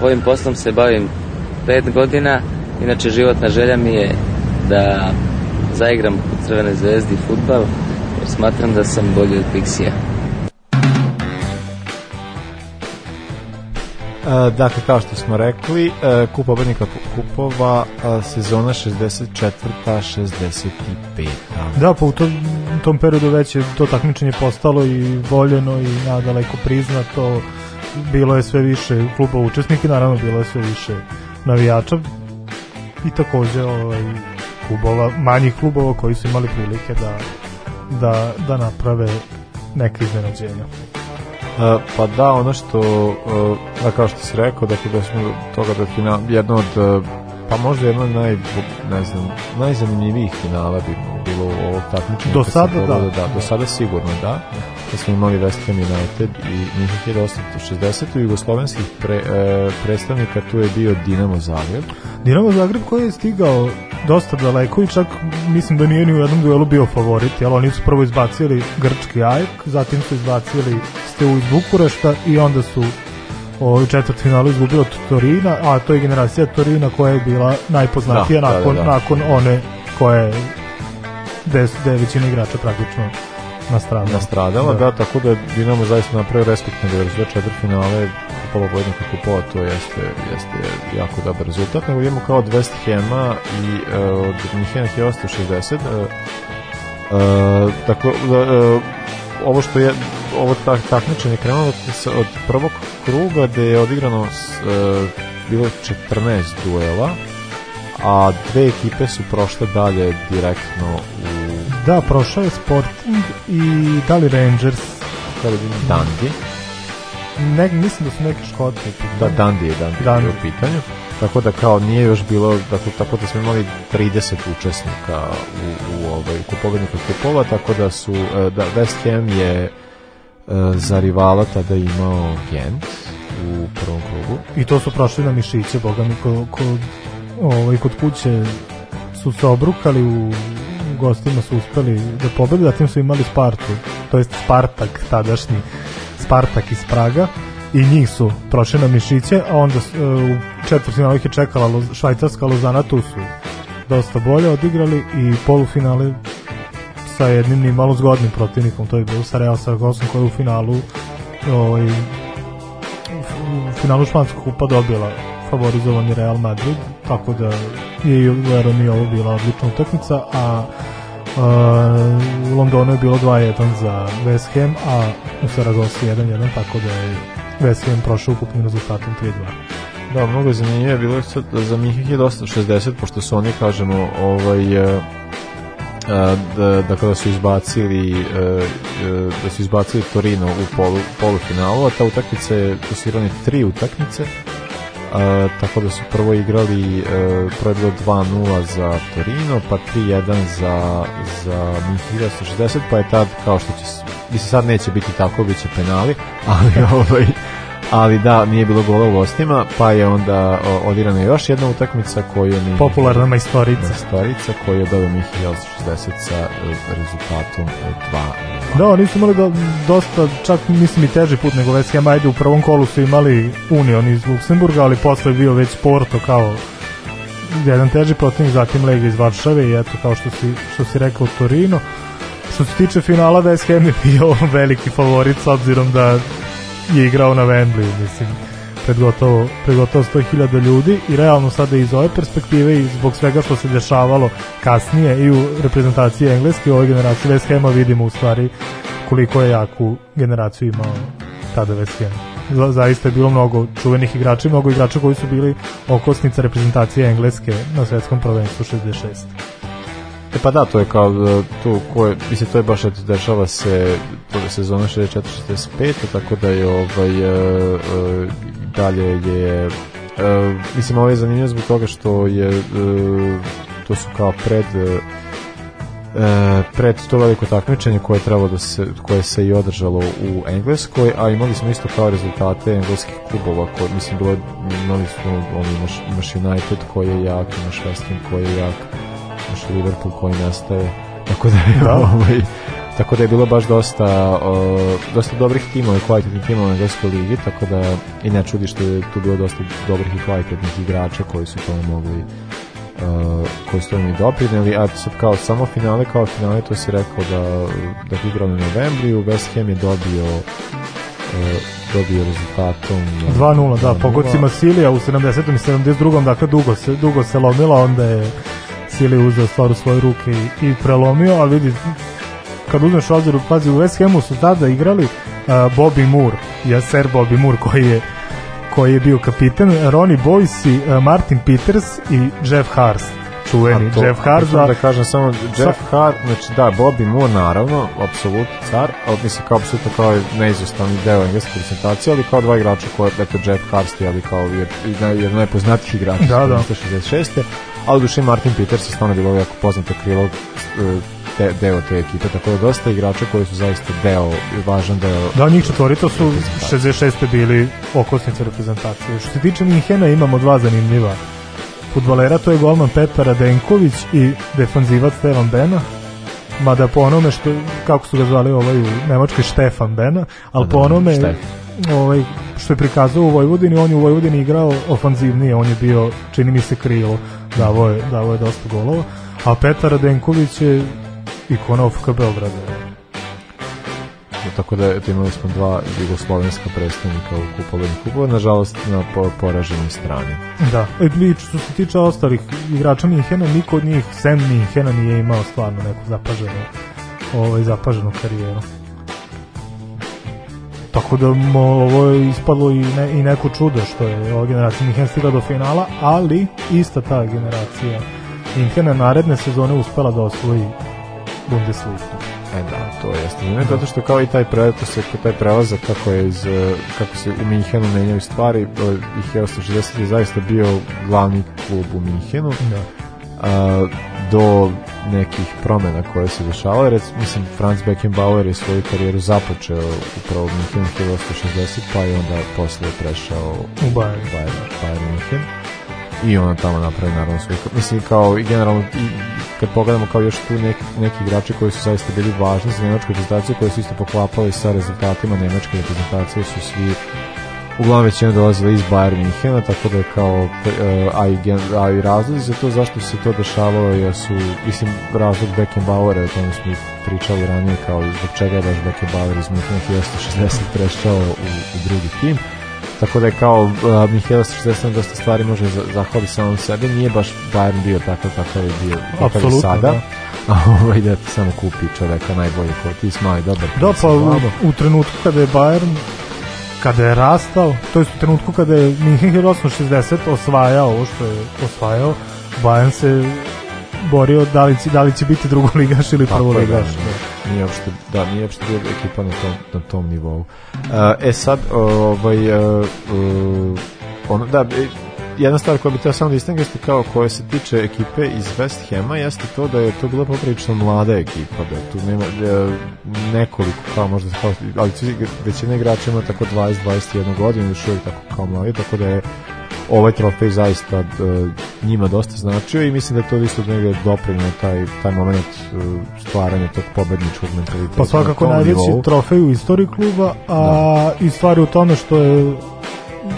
ovim poslom se bavim pet godina, inače životna želja mi je da zaigram u Crvenoj zvezdi futbal, jer smatram da sam bolji od Pixija. E, dakle, kao što smo rekli, e, kup obadnika kupova a, e, sezona 64. 65. Da, pa u tom, tom periodu već je to takmičenje postalo i voljeno i nadaleko priznato bilo je sve više kluba učesnika i naravno bilo je sve više navijača i takođe ovaj, klubova, manjih klubova koji su imali prilike da, da, da naprave neke iznenađenja. Uh, pa da, ono što, uh, da kao što si rekao, dakle, da smo toga da final, jedna od uh, pa možda jedno naj, ne znam, najzanimljivijih finala bi bilo ovog takmičenja. Do sada da. da. Do sada sigurno da. Da smo imali West Ham United i njih 1860 u jugoslovenskih pre, e, predstavnika tu je bio Dinamo Zagreb. Dinamo Zagreb koji je stigao dosta daleko i čak mislim da nije ni u jednom duelu bio favorit, jel oni su prvo izbacili grčki Ajk, zatim su izbacili Steu iz Bukurešta i onda su u četvrtfinalu izgubio od Torina, a to je generacija Torina koja je bila najpoznatija da, nakon, da, da, nakon da. one koje gde, gde je većina igrača praktično nastradala. Nastradala, da. da, tako da Dinamo zaista napravio respektne generacije četvrtfinale, kupala Vojnika kupova, to jeste, jeste jako dobar rezultat, nego imamo kao 200 West Hema i uh, od Mihena Hela 160, uh, uh, tako, uh, ovo što je ovo tak, takmičenje krenulo od, od prvog kruga gde je odigrano e, bilo 14 duela, a dve ekipe su prošle dalje direktno u... Da, prošao je Sporting i Dali li Rangers? Da li Dundee? Ne, mislim da su neki škotni. Da, Dundee je Dundee, Dundee. u pitanju. Tako da kao nije još bilo, da dakle, tako da smo imali 30 učesnika u, u, ovaj, kupovini kod kupova, tako da su, e, da West Ham je E, za rivala tada imao Gent u prvom krugu. I to su prošli na mišiće, boga mi, ko, ko, ovaj, kod kuće su se obrukali u gostima su uspeli da pobede, zatim su imali Spartu, to jest Spartak tadašnji, Spartak iz Praga i njih su prošli na mišiće, a onda e, u četvrtfinalu ih je čekala Švajcarska Lozana, tu su dosta bolje odigrali i polufinale sa jednim ni malo zgodnim protivnikom, to je bilo sa Real Saragosom koja je u finalu ovaj, u finalu španskog kupa dobila favorizovani Real Madrid, tako da je i u Eroni ovo bila odlična utakmica, a Uh, u Londonu je bilo 2-1 za West Ham, a u Saragosi 1-1, tako da je West Ham prošao ukupnim rezultatom 3-2. Da, mnogo zanimljivo je bilo sad, za njih je dosta 60, pošto su oni, kažemo, ovaj, da, da kada su izbacili e, e, da su izbacili Torino u polu, polufinalu, a ta utakmica je, tu su tri utakmice a, tako da su prvo igrali a, prvo 2-0 za Torino, pa 3-1 za, za 1960, pa je tad kao što će, mislim sad neće biti tako, bit će penali, ali ovaj ali da, nije bilo gola u gostima, pa je onda odirana još jedna utakmica koju je... Popularna majstorica. Majstorica koju je dobio Mihi 60 sa e, rezultatom 2 e, Da, oni su imali da, dosta, čak mislim i teži put nego West Ham, ajde u prvom kolu su imali Union iz Luksemburga, ali posle je bio već Porto kao jedan teži protivnik, zatim Lega iz Varšave i eto kao što si, što si rekao Torino. Što se tiče finala, West Ham je bio veliki favorit s obzirom da je igrao na Wembley, mislim, pred gotovo, pred gotovo 100.000 ljudi i realno sada iz ove perspektive i zbog svega što se dešavalo kasnije i u reprezentaciji Engleske u ovoj generaciji West Hama vidimo u stvari koliko je jaku generaciju imao tada West Ham zaista je bilo mnogo čuvenih igrača i mnogo igrača koji su bili okosnica reprezentacije Engleske na svetskom prvenstvu 66. E pa da, to je kao e, to koje, mislim, to je baš, eto, dešava se to je sezona 64-65, tako da je ovaj, e, e, dalje je, e, mislim, ovo je zanimljivo zbog toga što je, e, to su kao pred, e, e, pred to veliko takmičenje koje je trebalo da se koje se i održalo u Engleskoj, a imali smo isto kao rezultate engleskih klubova, koje mislim bilo imali smo oni naš, naš United koji je jak, naš West Ham koji je jak baš Liverpool koji nastaje. Tako da je, da. Ovaj, tako da je bilo baš dosta, o, dosta dobrih timova i kvalitetnih timova na Engleskoj ligi, tako da i ne čudi što je tu bilo dosta dobrih i kvalitetnih igrača koji su to mogli Uh, koji su mi doprineli, a sad kao samo finale, kao finale, to si rekao da, da bi igrali na Wembleyu, West Ham je dobio uh, dobio rezultatom 2-0, da, po gocima Silija u 70. i 72. dakle dugo se, dugo se lomila, onda je sile uzeo stvar u svoje ruke i, i prelomio, ali vidi, kad uzmeš obzir, pazi, u West Hamu su tada igrali uh, Bobby Moore, Jaser Bobby Moore koji je koji je bio kapitan, Ronnie Boyce, uh, Martin Peters i Jeff Harst čuveni to, Jeff Hart. Da. da kažem samo Jeff sa... Hart, znači da, Bobby Moore naravno, apsolut car, ali mislim kao apsolutno kao neizostavni deo engleske reprezentacije, ali kao dva igrača koje, dakle, eto Jeff Hart je ali kao da, jedan, jedan najpoznatijih igrača da, da. 1966 ali duše Martin Peters je stvarno bilo jako poznato krilo e, te, deo te ekipe, tako da dosta igrača koji su zaista deo, važan deo. Da, njih četvorito su 66. bili okosnice reprezentacije. Što se tiče Minhena imamo dva zanimljiva futbalera, to je golman Petar Adenković i defanzivac Stevan Bena, mada po onome što, kako su ga zvali ovaj u Nemačkoj, Štefan Bena, ali po da, da, onome štef. ovaj, što je prikazao u Vojvodini, on je u Vojvodini igrao ofanzivnije, on je bio, čini mi se, krilo davao je, davao je dosta golova, a Petar Radenković je ikona FK Beograda. No, tako da eto, imali smo dva jugoslovenska predstavnika u kupovini kupova, nažalost na po, poraženoj strani. Da, e, i što se tiče ostalih igrača Minhena, niko od njih, sem Minhena nije imao stvarno neku zapaženu, ovaj, zapaženu karijeru. Tako da mo, ovo je ispadlo i, ne, i neko čudo što je ova generacija Minhen stigla do finala, ali ista ta generacija Minhena naredne sezone uspela da osvoji Bundesliga. E da, to jeste. Ne, zato što kao i taj prelazak, taj prelazak kako je iz, e, kako se u Minhenu menjaju stvari, e, ih je 160 je zaista bio glavni klub u Minhenu. Da do nekih promena koje se dešavale. Rec, mislim, Franz Beckenbauer je svoju karijeru započeo u u Münchenu 1960, pa je onda posle prešao u Bayern, Bayern, Bayern München. I on tamo napravi naravno svoj... Mislim, kao i generalno, i kad pogledamo kao još tu neki, neki igrači koji su zaista bili važni za nemačku reprezentaciju, koji su isto poklapali sa rezultatima nemačke reprezentacije, su svi uglavnom većina dolazila iz Bayern Minhena, tako da je kao eh, a i, a i razlozi za to zašto se to dešavalo, jer su, mislim, razlog Beckenbauera, o tome smo i pričali ranije, kao zbog čega je baš Beckenbauer iz Minhena 1960 prešao u, u drugi tim, tako da je kao uh, eh, Mihaela Srstesna dosta stvari može zahvali samom sebi, nije baš Bayern bio takav kakav je bio kakav sada. Da. A ovaj da samo kupi čoveka najbolje koji ti smaj, dobar. Da, pa u, u trenutku kada je Bayern kada je rastao, to je u trenutku kada je 1860 osvajao ovo što je osvajao, Bayern se borio da li, da li će biti drugoligaš ili prvoligaš. Da, da, nije uopšte, da, nije uopšte bila ekipa na tom, na tom nivou. Uh, e sad, ovaj, uh, ono, da, jedna stvar koja bi teo samo da istangaste kao koja se tiče ekipe iz West Hema jeste to da je to bila poprilično mlada ekipa, da tu nema da, nekoliko, kao možda, kao, ali većina igrača ima tako 20-21 godinu, još uvijek tako kao mladi, tako da je ovaj trofej zaista e, njima dosta značio i mislim da to isto negde doprinio taj, taj moment e, stvaranja tog pobedničkog mentaliteta. Pa svakako najveći trofej u istoriji kluba, a da. i stvari u tome što je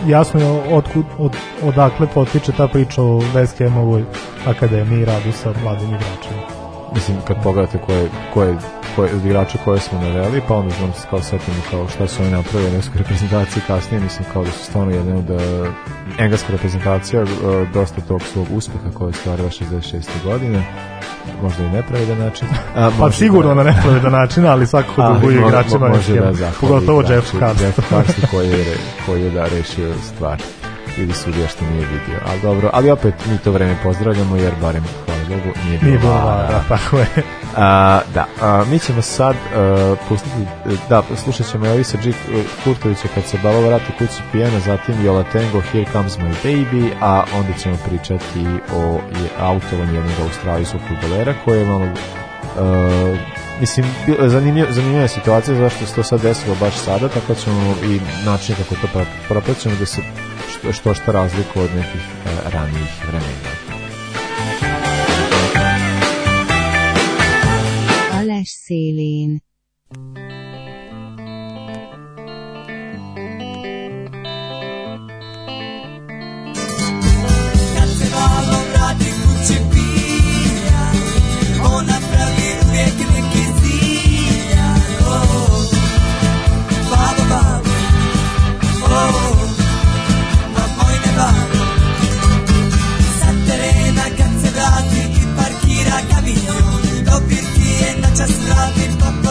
jasno je otkud, od, odakle potiče ta priča o Veske Emovoj akademiji i radu sa mladim igračima mislim kad pogledate koje, koje, koje od igrača koje smo naveli pa onda znam se kao setim kao šta su oni napravili na engleske reprezentacije kasnije mislim kao da su stvarno jedan od eh, engleska reprezentacija eh, dosta tog svog uspeha koji je stvarila 66. godine možda i nepravedan način. A, pa da- sigurno da... na nepravedan način, ali svakako ali, duguju igračima. Može, može da zahvali, pogotovo da, Jeff Karst. Jeff Karst koji je, koji je da rešio stvar ili sudija što nije vidio. Ali dobro, ali opet mi to vreme pozdravljamo jer barem hvala Bogu nije bilo. Nije bilo da, tako je. A, da, a, mi ćemo sad a, e, pustiti, da, slušat ćemo Elisa G. E, Kurtovića kad se baba vrati kući pijena, zatim Jola Tengo, Here Comes My Baby, a onda ćemo pričati o je, autovom jednog australijskog futbolera koji je malo Uh, mislim, zanimljiva, zanimljiva situacija zašto se to sad desilo baš sada, tako ćemo i način kako to propraćemo da se što, što šta razliku od nekih e, ranijih vremena. Aleš Selin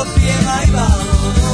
pjeva i balo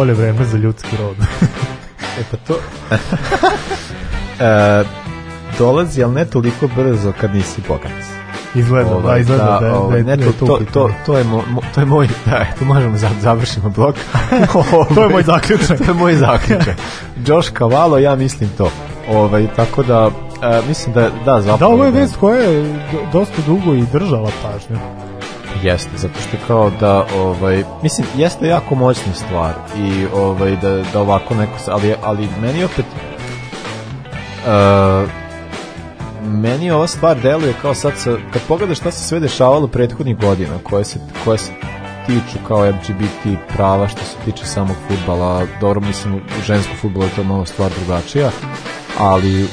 bolje vreme za ljudski rod. e pa to... e, dolazi, ali ne toliko brzo kad nisi bogat. Izgleda, da, ovaj, da, izgleda da, da, je, ovaj, da, je, da to, to, to, to, je mo, to je moj, da, eto, možemo za, završimo blok. Ovaj. to je moj zaključak. to je moj zaključak. Josh Cavallo, ja mislim to. Ovaj, tako da, a, e, mislim da, da, zapravo. Da, ovo je da vest koja je dosta dugo i držala pažnju. Jeste, zato što kao da, ovaj, mislim, jeste jako moćna stvar i ovaj, da, da ovako neko, ali, ali meni opet, uh, meni ova stvar deluje kao sad, sa, kad pogledaš šta se sve dešavalo prethodnih godina, koje se, koje se tiču kao LGBT prava što se tiče samog futbala, dobro mislim u ženskom futbolu je to malo stvar drugačija, ali uh,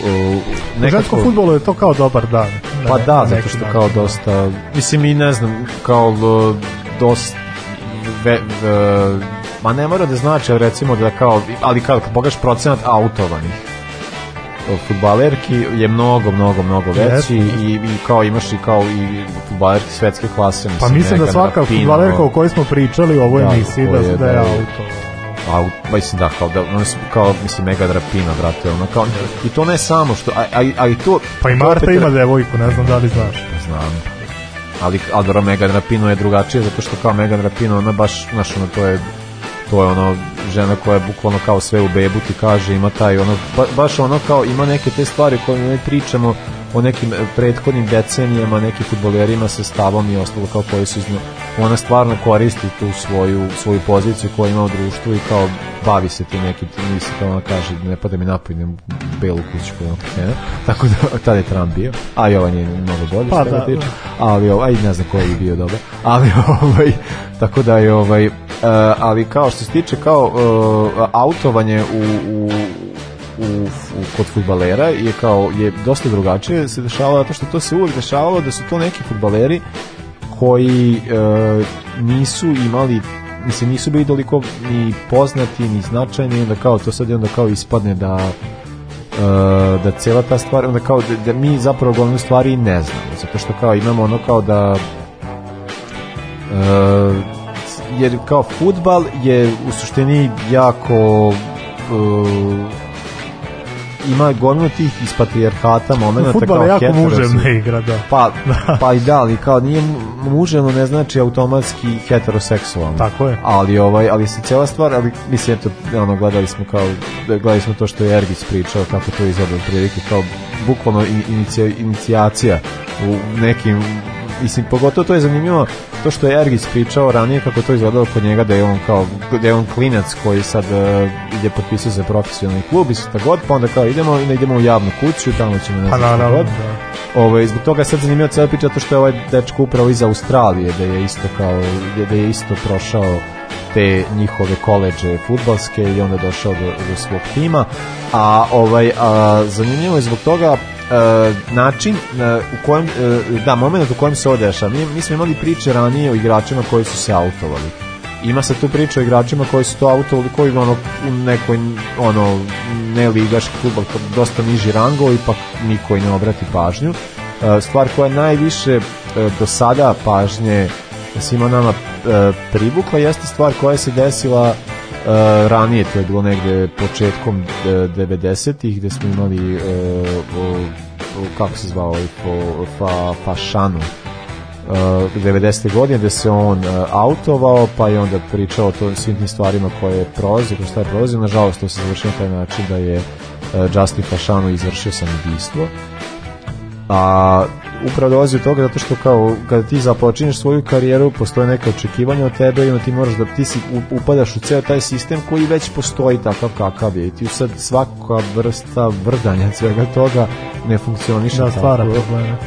nekako... U ženskom futbolu je to kao dobar dan. Pa ne, pa da, zato što kao da. dosta, mislim i ne znam, kao dosta ve, ve, ma ne mora da znači, recimo da kao, ali kao, kad pogledaš procenat autovanih, futbalerki je mnogo, mnogo, mnogo veći i, i kao imaš i kao i futbalerki svetske klase. Mislim, pa mislim da svaka Rapino, futbalerka o kojoj smo pričali u ovoj da, emisiji da, da, da je da auto a mislim da kao da oni su kao mislim mega drapina brate ono kao i to ne samo što a, a, a i to pa i Marta opet, ima devojku ne znam da li znaš znam ali Aldora Mega Rapino je drugačije zato što kao Mega Rapino ona baš znaš ono to je to je ono žena koja je bukvalno kao sve u bebu ti kaže ima taj ono ba, baš ono kao ima neke te stvari koje mi pričamo o nekim e, prethodnim decenijama nekim futbolerima sa stavom i ostalo kao koji su izno, ona stvarno koristi tu svoju, svoju poziciju koju ima u društvu i kao bavi se ti neki misli kao ona kaže ne pada mi napojnem belu kuću koju ono krene tako da tada je Trump bio a i ovaj nije mnogo bolje pa, da, da. ali ovaj ne znam koji je bio dobro ali ovaj tako da je ovaj Eh, ali kao što se tiče kao eh, autovanje u, u u, u, kod fudbalera je kao je dosta drugačije se dešavalo zato što to se uvek dešavalo da su to neki fudbaleri koji e, nisu imali mislim nisu bili toliko ni poznati ni značajni da kao to sad je onda kao ispadne da e, da cijela ta stvar onda kao da, da mi zapravo glavnu stvari ne znamo zato što kao imamo ono kao da e, jer kao futbal je u suštini jako uh, ima gomilu tih iz patrijarhata momenta Futbol je jako muževna igra, da. Pa, pa i da, ali kao nije muževno ne znači automatski heteroseksualno. Tako je. Ali, ovaj, ali se cijela stvar, ali mislim, eto, ono, gledali smo kao, gledali smo to što je Ergis pričao, kako to izgleda prilike, kao bukvalno inicija, inicijacija u nekim mislim, pogotovo to je zanimljivo to što je Ergis pričao ranije kako to izgledalo kod njega da je on kao da je on klinac koji sad uh, ide potpisao za profesionalni klub i šta god, pa onda kao idemo i idemo u javnu kuću, tamo ćemo ne pa znam pa, god. Da. Ovaj zbog toga je sad zanimljivo cela priča to što je ovaj dečko upravo iz Australije da je isto kao da je isto prošao te njihove koleđe futbalske i onda došao do, do svog tima a ovaj a, zanimljivo je zbog toga E, način e, u kojem, e, da, moment u kojem se ovo dešava. Mi, mi smo imali priče ranije o igračima koji su se autovali ima se tu priča o igračima koji su to autovali koji ono u nekoj ono ne ligaški klub dosta niži rango ipak niko i ne obrati pažnju stvar koja najviše do sada pažnje svima nama privukla jeste stvar koja se desila Uh, ranije to je bilo negde početkom 90-ih e, gde smo imali uh, uh, kako se zvao ovaj, po, fa, Fašanu uh, 90. godine gde se on autovao pa je onda pričao o to, svim tim stvarima koje je prolazio, koje šta prolazio nažalost to se završilo na taj način da je Justin Fašanu izvršio sam ubistvo a upravo dolazi od toga zato što kao kada ti započinješ svoju karijeru postoje neka očekivanja od tebe i onda ti moraš da ti si upadaš u ceo taj sistem koji već postoji takav kakav je i ti sad svaka vrsta vrdanja svega toga ne funkcioniše da stvara probleme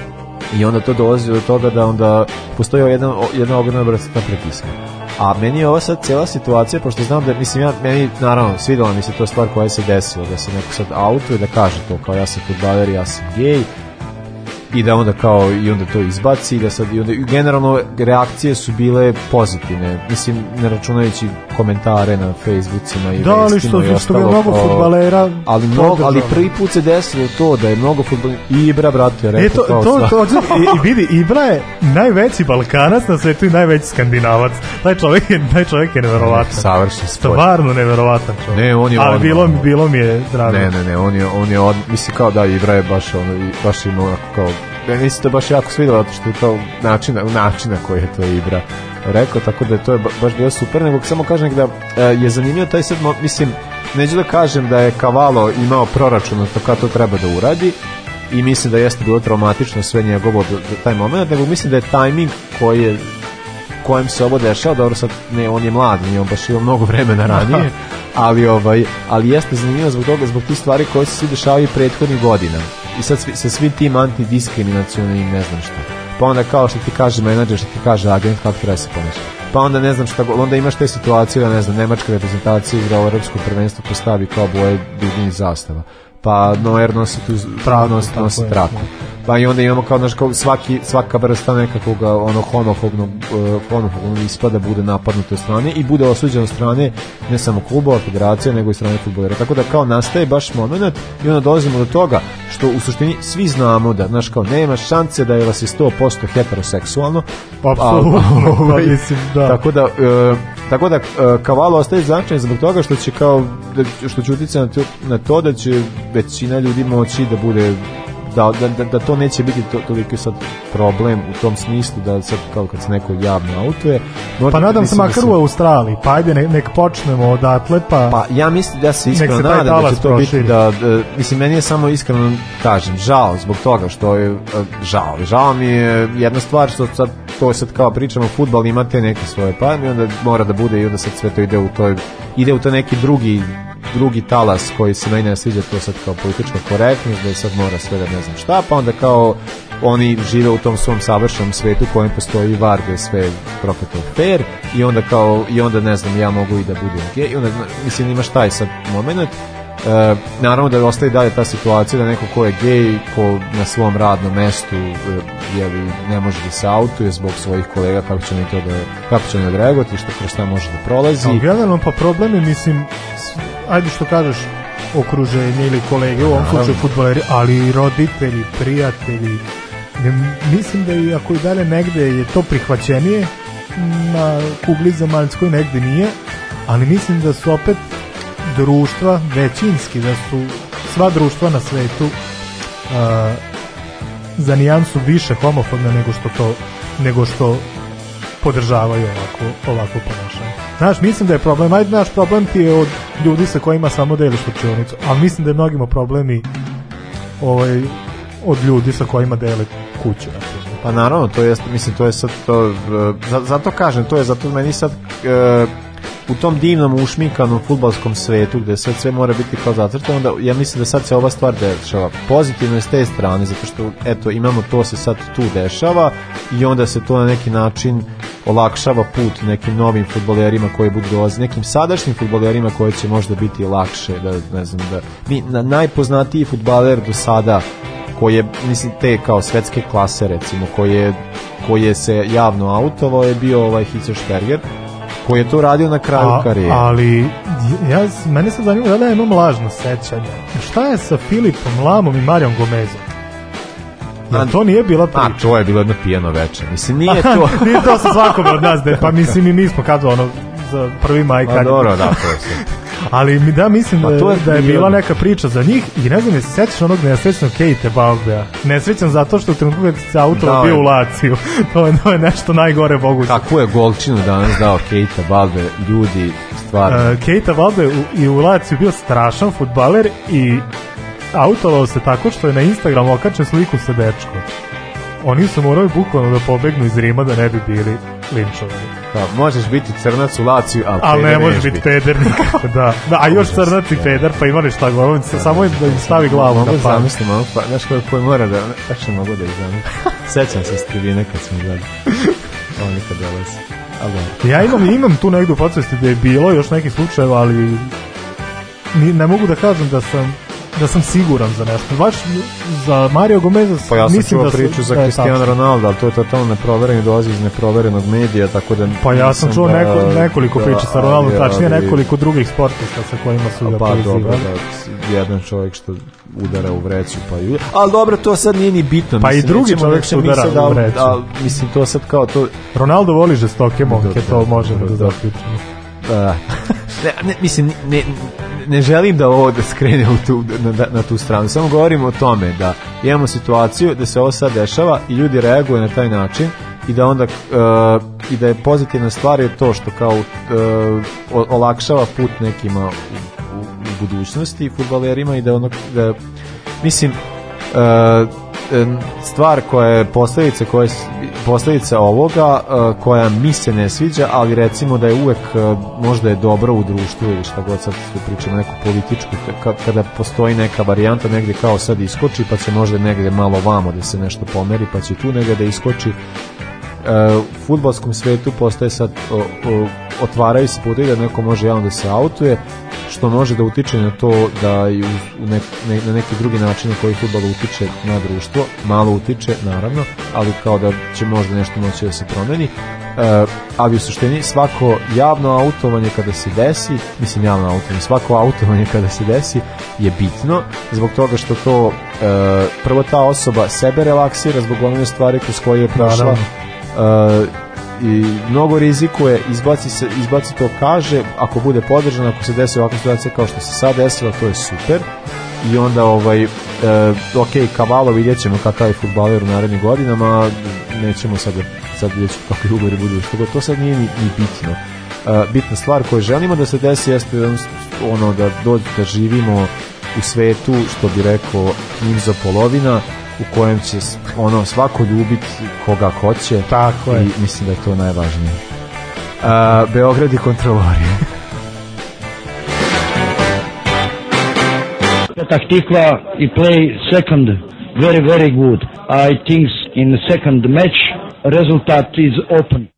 i onda to dolazi do toga da onda postoji jedna, jedna ogromna vrsta pritiska a meni je ova sad cela situacija, pošto znam da, mislim, ja, meni, naravno, svidela mi se to stvar koja se desila, da se neko sad autuje, da kaže to, kao ja sam futbaler, ja sam gej, i da onda kao i onda to izbaci i da sad i onda i generalno reakcije su bile pozitivne mislim ne računajući komentare na Facebookima i da, ali što, i ostalo, je mnogo fudbalera ali mnogo ali prvi put se desilo to da je mnogo fudbalera Ibra brate rekao e, to, to, to, to i, vidi Ibra je najveći Balkanac na svetu i najveći Skandinavac taj čovjek je taj čovjek je neverovatan savršen stvarno neverovatan čovjek ne on je ali bilo mi bilo mi je drago ne ne ne on je on je od, mislim kao da Ibra je baš ono baš ima kao meni se to baš jako svidjelo, zato što je to način, način na koji je to igra rekao, tako da je to je baš bilo super, nego samo kažem da e, je zanimljivo taj sad, mislim, neću da kažem da je Kavalo imao proračun to kako to treba da uradi, i mislim da jeste bilo traumatično sve njegovo taj moment, nego mislim da je tajming koji je kojem se ovo dešava, dobro sad ne, on je mlad, nije on baš imao mnogo vremena ranije, ali ovaj ali jeste zanimljivo zbog toga, zbog tih stvari koje se svi dešavaju prethodnih godina i sad svi, sa svim tim antidiskriminacionim ne znam šta. Pa onda kao što ti kaže menadžer, što ti kaže agent, kako treba da se ponašati. Pa onda ne znam šta, onda imaš te situacije, ne znam, nemačka reprezentacija igra u evropskom prvenstvu postavi pa kao boje dugini zastava. Pa Noer nosi tu, pravno nosi, nosi traku. Da pa i onda imamo kao, naš, kao svaki, svaka vrsta nekakvog ono, homofobnog, uh, e, homofobnog ispada bude napadnuta od strane i bude osuđena od strane ne samo klubova federacije, nego i strane futbolera. Tako da kao nastaje baš momenat i onda dolazimo do toga što u suštini svi znamo da, znaš, kao nema šanse da je vas je 100% heteroseksualno. Pa, apsolutno, ovaj, pa, mislim, da. Tako da, uh, tako da uh, e, Kavalo ostaje značajan zbog toga što će kao, da, što će uticati na to da će većina ljudi moći da bude Da, da, da, da to neće biti to, toliko sad problem u tom smislu da sad kao kad se neko javno autuje. pa nadam se da makar u Australiji, pa ajde ne, nek počnemo odatle pa... Pa ja mislim da se iskreno nadam da će to proširi. biti da, da, mislim meni je samo iskreno kažem, žao zbog toga što je e, žao, žao mi je jedna stvar što sad to sad kao pričamo futbal imate neke svoje pa onda mora da bude i onda sad sve to ide u toj ide u to neki drugi drugi talas koji se meni ne sviđa to sad kao politička korektnost, da sad mora sve da ne znam šta, pa onda kao oni žive u tom svom savršenom svetu u kojem postoji var da je sve prokletov fair i onda kao i onda ne znam ja mogu i da budem gej i onda mislim imaš taj sad moment E, naravno da ostaje dalje ta situacija da neko ko je gej, ko na svom radnom mestu e, li ne može da se autuje zbog svojih kolega kako će mi to da, kako će mi odreagovati, što kroz šta može da prolazi. A, generalno pa problem je, mislim ajde što kažeš, okruženje ili kolege, u ovom slučaju futboleri, ali i roditelji, prijatelji, mislim da i ako i dalje negde je to prihvaćenije na kugli zemaljskoj negde nije ali mislim da su opet društva većinski da su sva društva na svetu uh, za nijansu više homofobna nego što to nego što podržavaju ovako, ovako ponašanje Znaš, mislim da je problem, ajde naš problem ti je od ljudi sa kojima samo deliš učionicu, a mislim da je mnogima problemi ovaj, od ljudi sa kojima dele kuću. Pa naravno, to je, mislim, to je sad, to, eh, zato kažem, to je zato meni sad, e, u tom divnom ušminkanom futbalskom svetu gde sad sve mora biti kao zatrto, onda ja mislim da sad se ova stvar dešava pozitivno je s te strane, zato što eto, imamo to se sad tu dešava i onda se to na neki način olakšava put nekim novim futbolerima koji budu dolazi, nekim sadašnjim futbolerima koji će možda biti lakše da, ne znam, da, mi, na, najpoznatiji futbaler do sada koji je, mislim, te kao svetske klase recimo, koji je, koji je se javno autovao je bio ovaj Hitzer Sperger koji je to radio na kraju karijere. Ali, ja, mene se zanima da ja imam lažno sećanje. Šta je sa Filipom Lamom i Marijom Gomezom? Ja, to nije bila priča. A, to je bilo jedno pijeno veče. Mislim, nije to... nije to sa svakom od nas, de, da pa mislim i mi smo kad ono, za prvi maj. Pa kad... A, dobro, da, to je sve. Ali mi da mislim pa to je eh, da je bila neka priča za njih i ne znam je sećaš onog nesrećnog Kate Balbea. Nesrećan zato što u trenutku kad se auto da, bio u da. Laciju. to, je, to je nešto najgore moguće. Kako je golčinu danas dao Kate Balbe, ljudi, stvarno. Uh, eh, Kate Balbe i u Laciju bio strašan futbaler i autovao se tako što je na Instagram okače sliku sa dečkom. Oni su morali bukvalno da pobegnu iz Rima da ne bi bili linčovani. Da, možeš biti crnac u Laciju, ali, ali ne možeš biti peder da. da. A još crnac i peder, pa imali šta govorim, da, samo im da. da im stavi glavu da pa. Mogu pa, znaš koji koji mora da, tačno mogu da ih zamislim. Sećam se s tribine kad sam gledao. Ovo nikad dolazi. Ali, da. ja imam, imam tu negdje u podsvesti da je bilo još neki slučajeva, ali ni, ne mogu da kažem da sam da sam siguran za nešto. Baš za Mario Gomez pa ja sam mislim da priču za e, Cristiano Ronaldo, al to je totalno neprovereni dolazi iz neproverenog medija, tako da Pa ja sam čuo da, neko, nekoliko da, priča sa Ronaldo, tačnije nekoliko drugih sportista sa kojima su ga pa, dobro, da, jedan čovjek što udara u vreću pa ju. Ali dobro, to sad nije ni bitno. Pa mislim, i drugi čovjek što udara da, u vreću. Da, mislim to sad kao to Ronaldo voli žestoke da, momke, da, to možemo da da, Da. da. ne, ne, mislim, ne, ne želim da ovo da skrene u tu, na, na tu stranu, samo govorim o tome da imamo situaciju da se ovo sad dešava i ljudi reaguju na taj način i da onda uh, i da je pozitivna stvar je to što kao uh, olakšava put nekima u, u, u budućnosti futbalerima i da ono da, mislim uh, stvar koja je posledica, koja je posledica ovoga, e, koja mi se ne sviđa, ali recimo da je uvek e, možda je dobro u društvu ili šta god sad pričamo, neku političku, kada postoji neka varijanta negde kao sad iskoči, pa se možda negde malo vamo da se nešto pomeri, pa će tu negde da iskoči, E, u futbalskom svetu postaje sad o, o, otvaraju se putevi da neko može javno da se autuje, što može da utiče na to da i u nek, ne, na neki drugi način na koji futbal utiče na društvo, malo utiče naravno, ali kao da će možda nešto moći da se promeni. E, ali u suštini svako javno autovanje kada se desi, mislim javno autovanje, svako autovanje kada se desi je bitno zbog toga što to e, prvo ta osoba sebe relaksira zbog one stvari kroz koje je prošla, uh, i mnogo rizikuje, izbaci, se, izbaci to kaže, ako bude podržan, ako se desi ovakva situacija kao što se sad desila, to je super. I onda, ovaj, e, ok, Kavalo vidjet ćemo kakav je futbaler u narednim godinama, nećemo sad, da, sad vidjet da ćemo kakvi ugori budu, što to sad nije ni, ni bitno. E, bitna stvar koju želimo da se desi jeste da ono da, do, da živimo u svetu, što bi rekao, njim za polovina, u kojem će ono svako ljubiti koga hoće. Tako je. I mislim da je to najvažnije. A, Beograd i kontrolori. Taktikla i play second very very good. I think in the second match rezultat is open.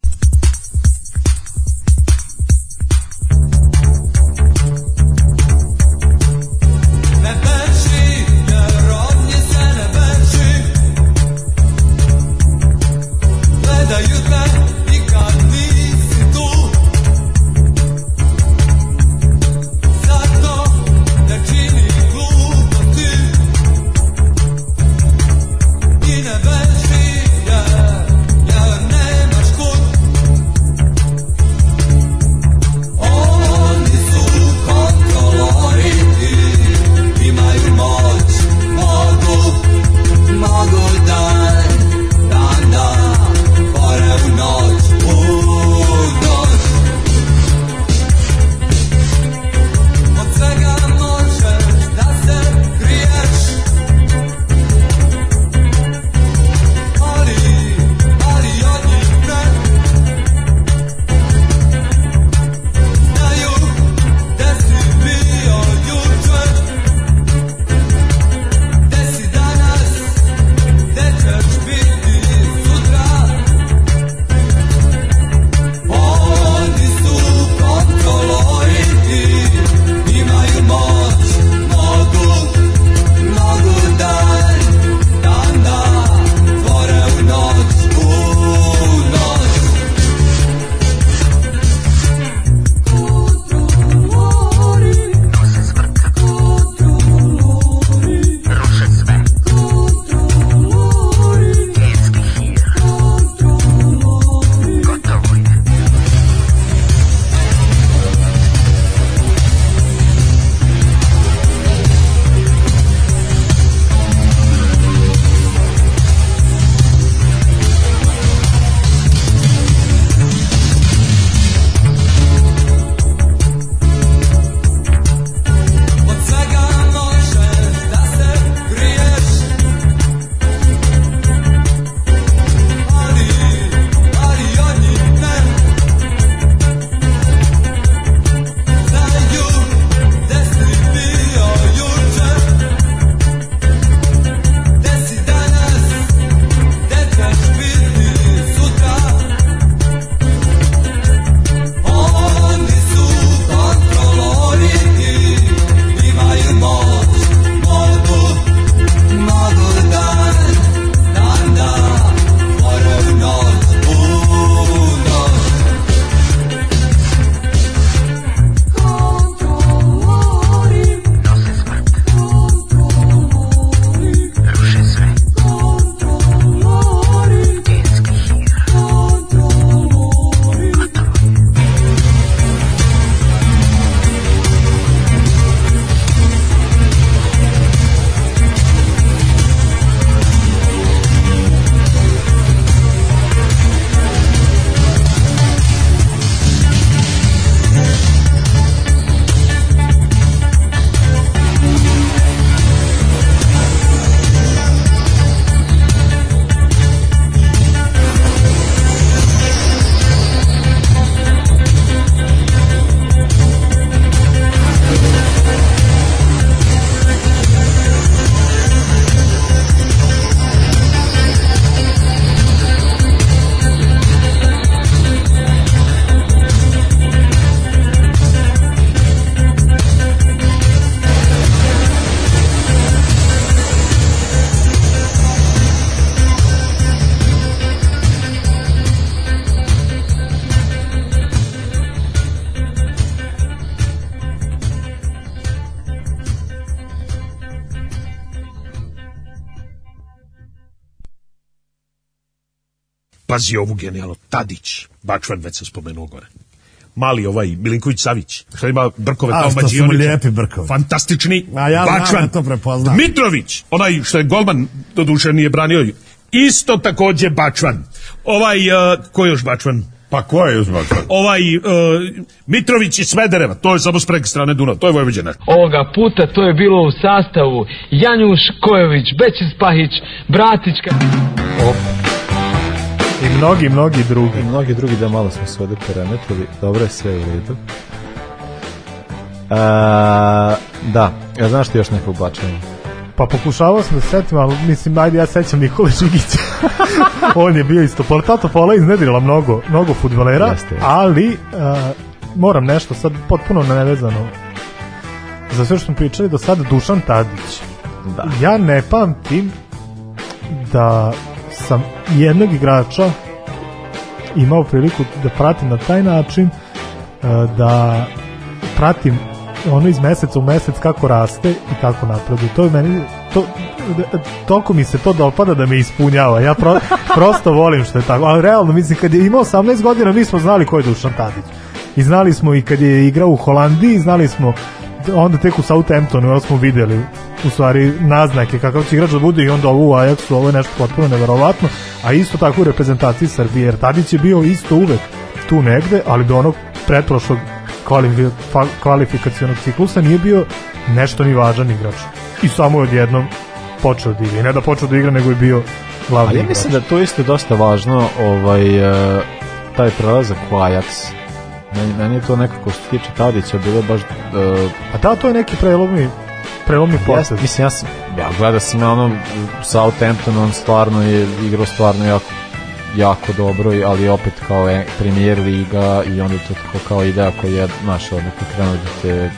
Pazi ovu genijalno. Tadić, Bačvan, već sam spomenuo gore. Mali ovaj, Milinković Savić, što ima brkove kao Mađionića. lijepi brkovi. Fantastični. A ja Bačvan. to prepoznam. Dmitrović, onaj što je golman, doduše nije branio. Isto takođe Bačvan. Ovaj, uh, ko je još Bačvan? Pa ko je Bačvan? Ovaj uh, Mitrović i Svedereva, to je samo s preke strane Dunav, to je Vojvođana. Ovoga puta to je bilo u sastavu Janjuš Kojović, Bećis Pahić, Bratićka... Opa. I mnogi, mnogi drugi. I mnogi drugi, da malo smo se ovde parametrili. Dobro je sve u redu. A, da, ja znaš ti još neko ubačenje? Pa pokušavao sam da setim, ali mislim, ajde ja sećam Nikole Žigića. On je bio isto. Ta Topola iznedrila mnogo, mnogo futbolera, Jeste. ali a, moram nešto sad potpuno nevezano za sve što smo pričali do sada Dušan Tadić. Da. Ja ne pamtim da sam jednog igrača imao priliku da pratim na taj način e, da pratim ono iz meseca u mesec kako raste i kako napreduje. To meni to e, toliko mi se to dopada da me ispunjava. Ja pro, prosto volim što je tako. Ali realno mislim kad je imao 18 godina mi smo znali ko je Dušan Tadić. I znali smo i kad je igrao u Holandiji, znali smo onda tek u Southamptonu onda smo videli u stvari naznake kakav će igrač da bude i onda ovo u Ajaxu, ovo je nešto potpuno neverovatno, a isto tako u reprezentaciji Srbije, jer Tadić je bio isto uvek tu negde, ali do onog pretprošlog kvalifi, kvalifikacijonog ciklusa nije bio nešto ni važan igrač. I samo je odjednom počeo da igra. ne da počeo da igra, nego je bio glavni Ali ja mislim igrač. da to isto dosta važno, ovaj, eh, taj prelazak u Ajax, Meni, meni je to nekako što se tiče Tadića bilo baš... Uh, a da, to je neki prelomni prelomni potez. Ja, mislim, ja sam, ja gleda sam na onom Southampton, on stvarno je igrao stvarno jako, jako dobro, ali opet kao je premier liga i onda to tako kao ideja koja je, znaš, neki krenuo da te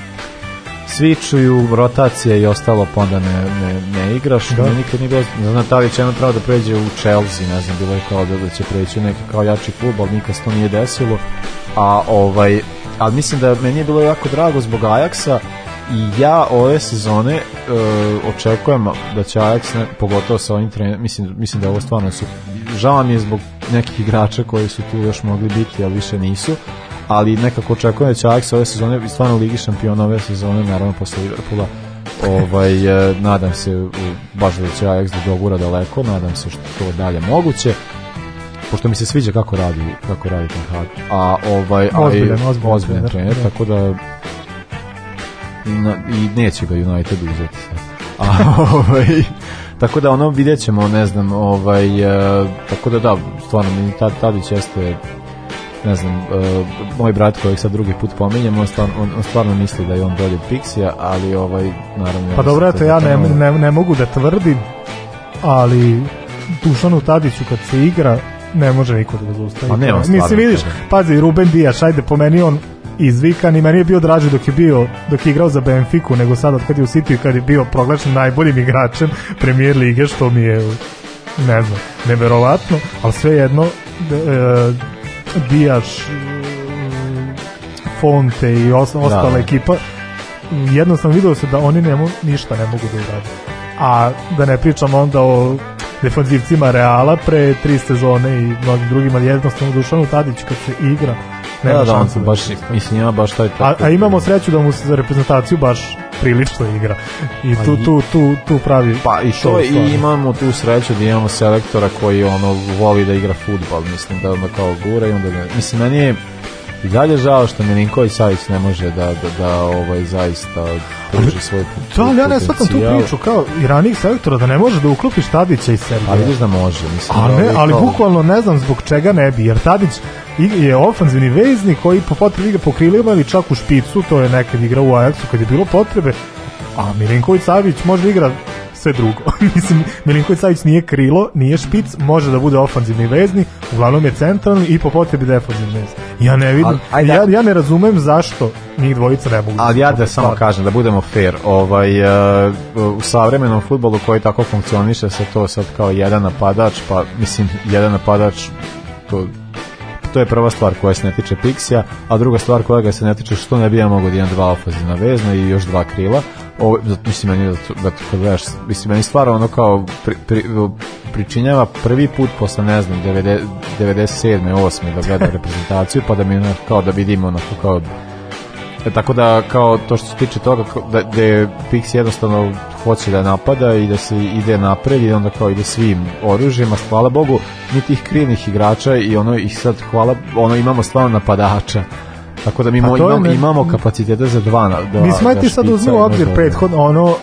svičuju, rotacije i ostalo, pa onda ne, ne, ne igraš. Da. Nikad nije bilo, ne znam, Tavić da jedno trebao da pređe u Chelsea, ne znam, bilo je kao da će preći neki kao jači klub, ali nikad se to nije desilo. A ovaj, ali mislim da meni je bilo jako drago zbog Ajaksa, i ja ove sezone e, očekujem da će Ajax ne, pogotovo sa ovim trenerima mislim, mislim da ovo stvarno su žao mi je zbog nekih igrača koji su tu još mogli biti ali više nisu ali nekako očekujem da će Ajax ove sezone, stvarno Ligi šampiona ove sezone, naravno posle Liverpoola, ovaj, e, nadam se u, baš da će Ajax da dogura daleko, nadam se što to dalje moguće pošto mi se sviđa kako radi kako radi Ten Hag. A ovaj ozbiljan, aj, ozbiljan, ozbiljan trener, da. tako da na, i neće ga United uzeti. Sad. A ovaj tako da ono videćemo, ne znam, ovaj, e, tako da da, stvarno, Tadić jeste ne znam, uh, moj brat kojeg sad drugi put pominjem, on stvarno, on, on stvarno misli da je on bolji Pixija, ali ovaj, naravno... Pa dobro, da eto, ja ne, ne, ne mogu da tvrdim, ali Dušanu Tadiću kad se igra, ne može niko da ga zaustavi. Pa ne, on stvarno. Mislim, vidiš, pazi, Ruben Dijaš, ajde, po meni on izvikan i meni je bio draži dok je bio dok je igrao za Benfiku nego sad od kad je u City kad je bio proglašen najboljim igračem premier lige što mi je ne znam neverovatno ali svejedno e, Dijaš, Fonte i da. ostala da. ekipa, jednostavno vidio se da oni nemo, ništa ne mogu da urade. A da ne pričam onda o defanzivcima Reala pre tri sezone i mnogim drugima, jednostavno Dušanu Tadić kad se igra, nema da, da, on da baš, mislim, ima baš taj... A, a imamo sreću da mu se za reprezentaciju baš prilično igra. I pa tu, tu, tu, tu pravi... Pa i to je, i imamo tu sreću da imamo selektora koji ono voli da igra futbal, mislim da onda kao gura i onda... Mislim, meni je I dalje žao što mi Savić ne može da, da, da ovaj, zaista pruži svoj put, Da, ali ja ne shvatam tu priču kao i ranijih selektora da ne može da uklopi Tadića i Srbije. Ali vidiš da može. Mislim, A ne, ovaj, ali bukvalno ne znam zbog čega ne bi, jer Tadić je ofanzivni vezni koji po potrebi igra po krilima ili čak u špicu, to je nekad igra u Ajaxu kad je bilo potrebe, a Milinković Savić može da igra sve drugo. Mislim, Milinković Savić nije krilo, nije špic, može da bude ofanzivni vezni, uglavnom je centralni i po potrebi defanzivni vezni. Ja ne vidim, Al, da. ja, ja ne razumem zašto njih dvojica ne mogu. Da Ali ja da samo stvar. kažem, da budemo fair, ovaj, uh, u savremenom futbolu koji tako funkcioniše se to sad kao jedan napadač, pa mislim, jedan napadač to to je prva stvar koja se ne tiče Pixija, a druga stvar koja ga se ne tiče što ne bi ja mogo da imam dva ofazina vezna i još dva krila, ovo, mislim, meni, zato da kad da da, gledaš, mislim, meni stvar ono kao pri, pri, pričinjava prvi put posle, ne znam, 97. 8. da gledam reprezentaciju, pa da mi ono, kao da vidim ono kao E, tako da, kao to što se tiče toga, da, da je Pix jednostavno hoće da napada i da se ide napred i onda kao ide svim oružjima, hvala Bogu, ni tih krivnih igrača i ono ih sad, hvala, ono imamo stvarno napadača Tako da mi mo, imamo, ne... imamo kapaciteta za dva. dva mi smajte sad uzme u obzir prethodno ono uh,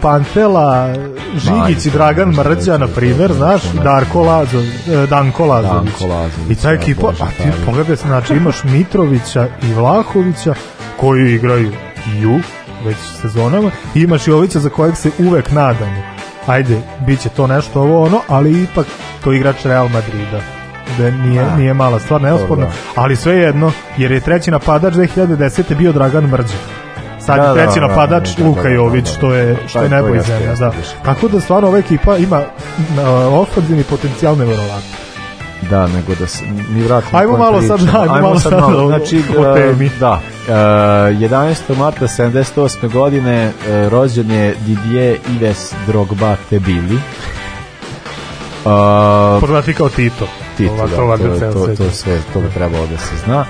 Pantela, Žigić i Dragan Mrđa, na primer, znaš, Darko Lazo, e, Danko Lazović. Danko Lazović. I ta da, ekipa, a ti pogledaj, znači imaš Mitrovića i Vlahovića koji igraju ju već sezonama i imaš Jovića za kojeg se uvek nadamo. Ajde, bit će to nešto ovo ono, ali ipak to igrač Real Madrida da nije, A, da. nije mala stvar, neosporno, ali svejedno, jer je treći napadač 2010. bio Dragan Mrđe sad da, da, treći da, napadač da, da, Luka Jović što je što je nebo i zemlja da. Tako da stvarno ova ekipa ima ofanzivni potencijal neverovatno. Da, nego da se mi vratimo. Ajmo malo sad, da, ajmo, malo sad, malo, znači o, e, temi. Da. E, 11. marta 78. godine e, rođen je Didier Ives Drogba Tebili. Uh, Poznati kao Tito. Titu, da, to, je, to, to sve, to bi trebalo da se zna.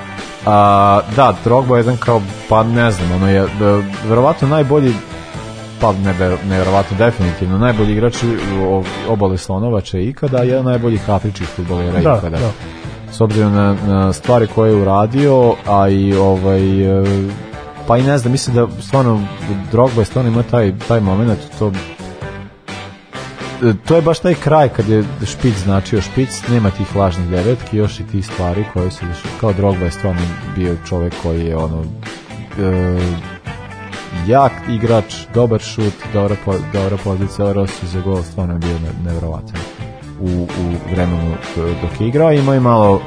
A, da, Drogba je jedan kao, pa ne znam, ono je e, verovatno najbolji pa ne, nevjerovatno definitivno najbolji igrač obale Slonovače ikada, jedan najboljih afričkih futbolera da, ikada. Da. S obzirom na, na, stvari koje je uradio, a i ovaj e, pa i ne znam, mislim da stvarno Drogba je stvarno ima taj, taj moment, to to je baš taj kraj kad je špic značio špic, nema tih lažnih devetki, još i tih stvari koje su dešli. Kao Drogba je stvarno bio čovek koji je ono... E, jak igrač, dobar šut, dobra, po, dobra pozicija, ovaj rosu za gol stvarno je bio nevjerovatan u, u vremenu dok je igrao. Imao je malo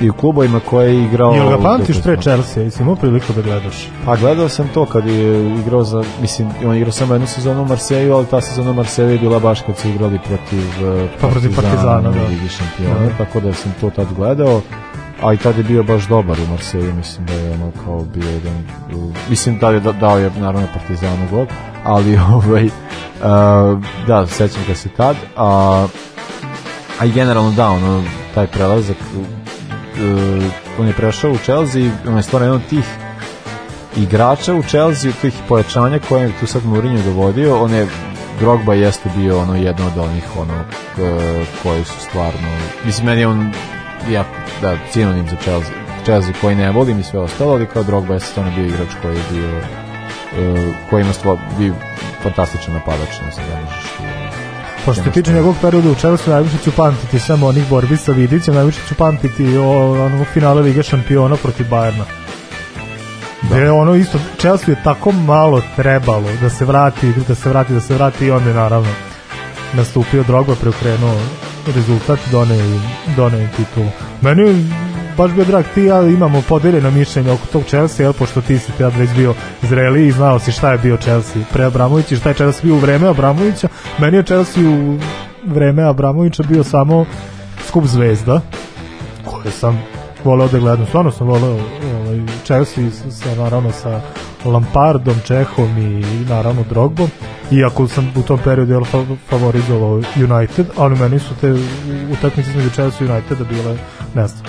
i u klubovima koje je igrao... Jel ga pamtiš pre Chelsea, jesi imao priliku da gledaš? Pa gledao sam to kad je igrao za, mislim, on je igrao samo jednu sezonu u Marseju, ali ta sezona u Marseju je bila baš kad su igrali protiv eh, pa protiv Partizana, da. Ligi šampiona, da. tako da sam to tad gledao a i tad je bio baš dobar u Marseju, mislim da je ono kao bio jedan, mislim da je da, dao je naravno Partizanu gol, ali ovaj, uh, da, sećam ga se tad, a, a generalno da, ono, taj prelazak E, on je prešao u Chelsea, on je stvarno jedan od tih igrača u Chelsea, od tih pojačanja koje je tu sad Mourinho dovodio, on je Grogba jeste bio ono jedno od onih ono e, koji su stvarno mislim meni on ja da sinonim za Chelsea Chelsea koji ne volim i sve ostalo ali kao Drogba jeste stvarno bio igrač koji je bio uh, koji ima stvarno bio fantastičan napadač ne znam da Pošto se tiče njegovog perioda u Chelsea, najviše ću pamtiti samo onih borbi sa Vidićem, najviše ću pamtiti o, onog finale Lige šampiona protiv Bayerna. Da. Je ono isto, Chelsea je tako malo trebalo da se vrati, da se vrati, da se vrati i onda je naravno nastupio Drogba, preokrenuo rezultat, doneo, doneo titulu. Meni baš bio drag ti ja imamo podeljeno mišljenje oko tog Chelsea, jel, pošto ti si tad već bio zreli i znao si šta je bio Chelsea pre Abramovića i šta je Chelsea bio u vreme Abramovića. Meni je Chelsea u vreme Abramovića bio samo skup zvezda koje sam voleo da gledam. Stvarno sam voleo ovaj, Chelsea sa, naravno sa Lampardom, Čehom i naravno Drogbom. Iako sam u tom periodu jel, favorizovao United, ali meni su te utakmice između Chelsea i Uniteda bile nestane.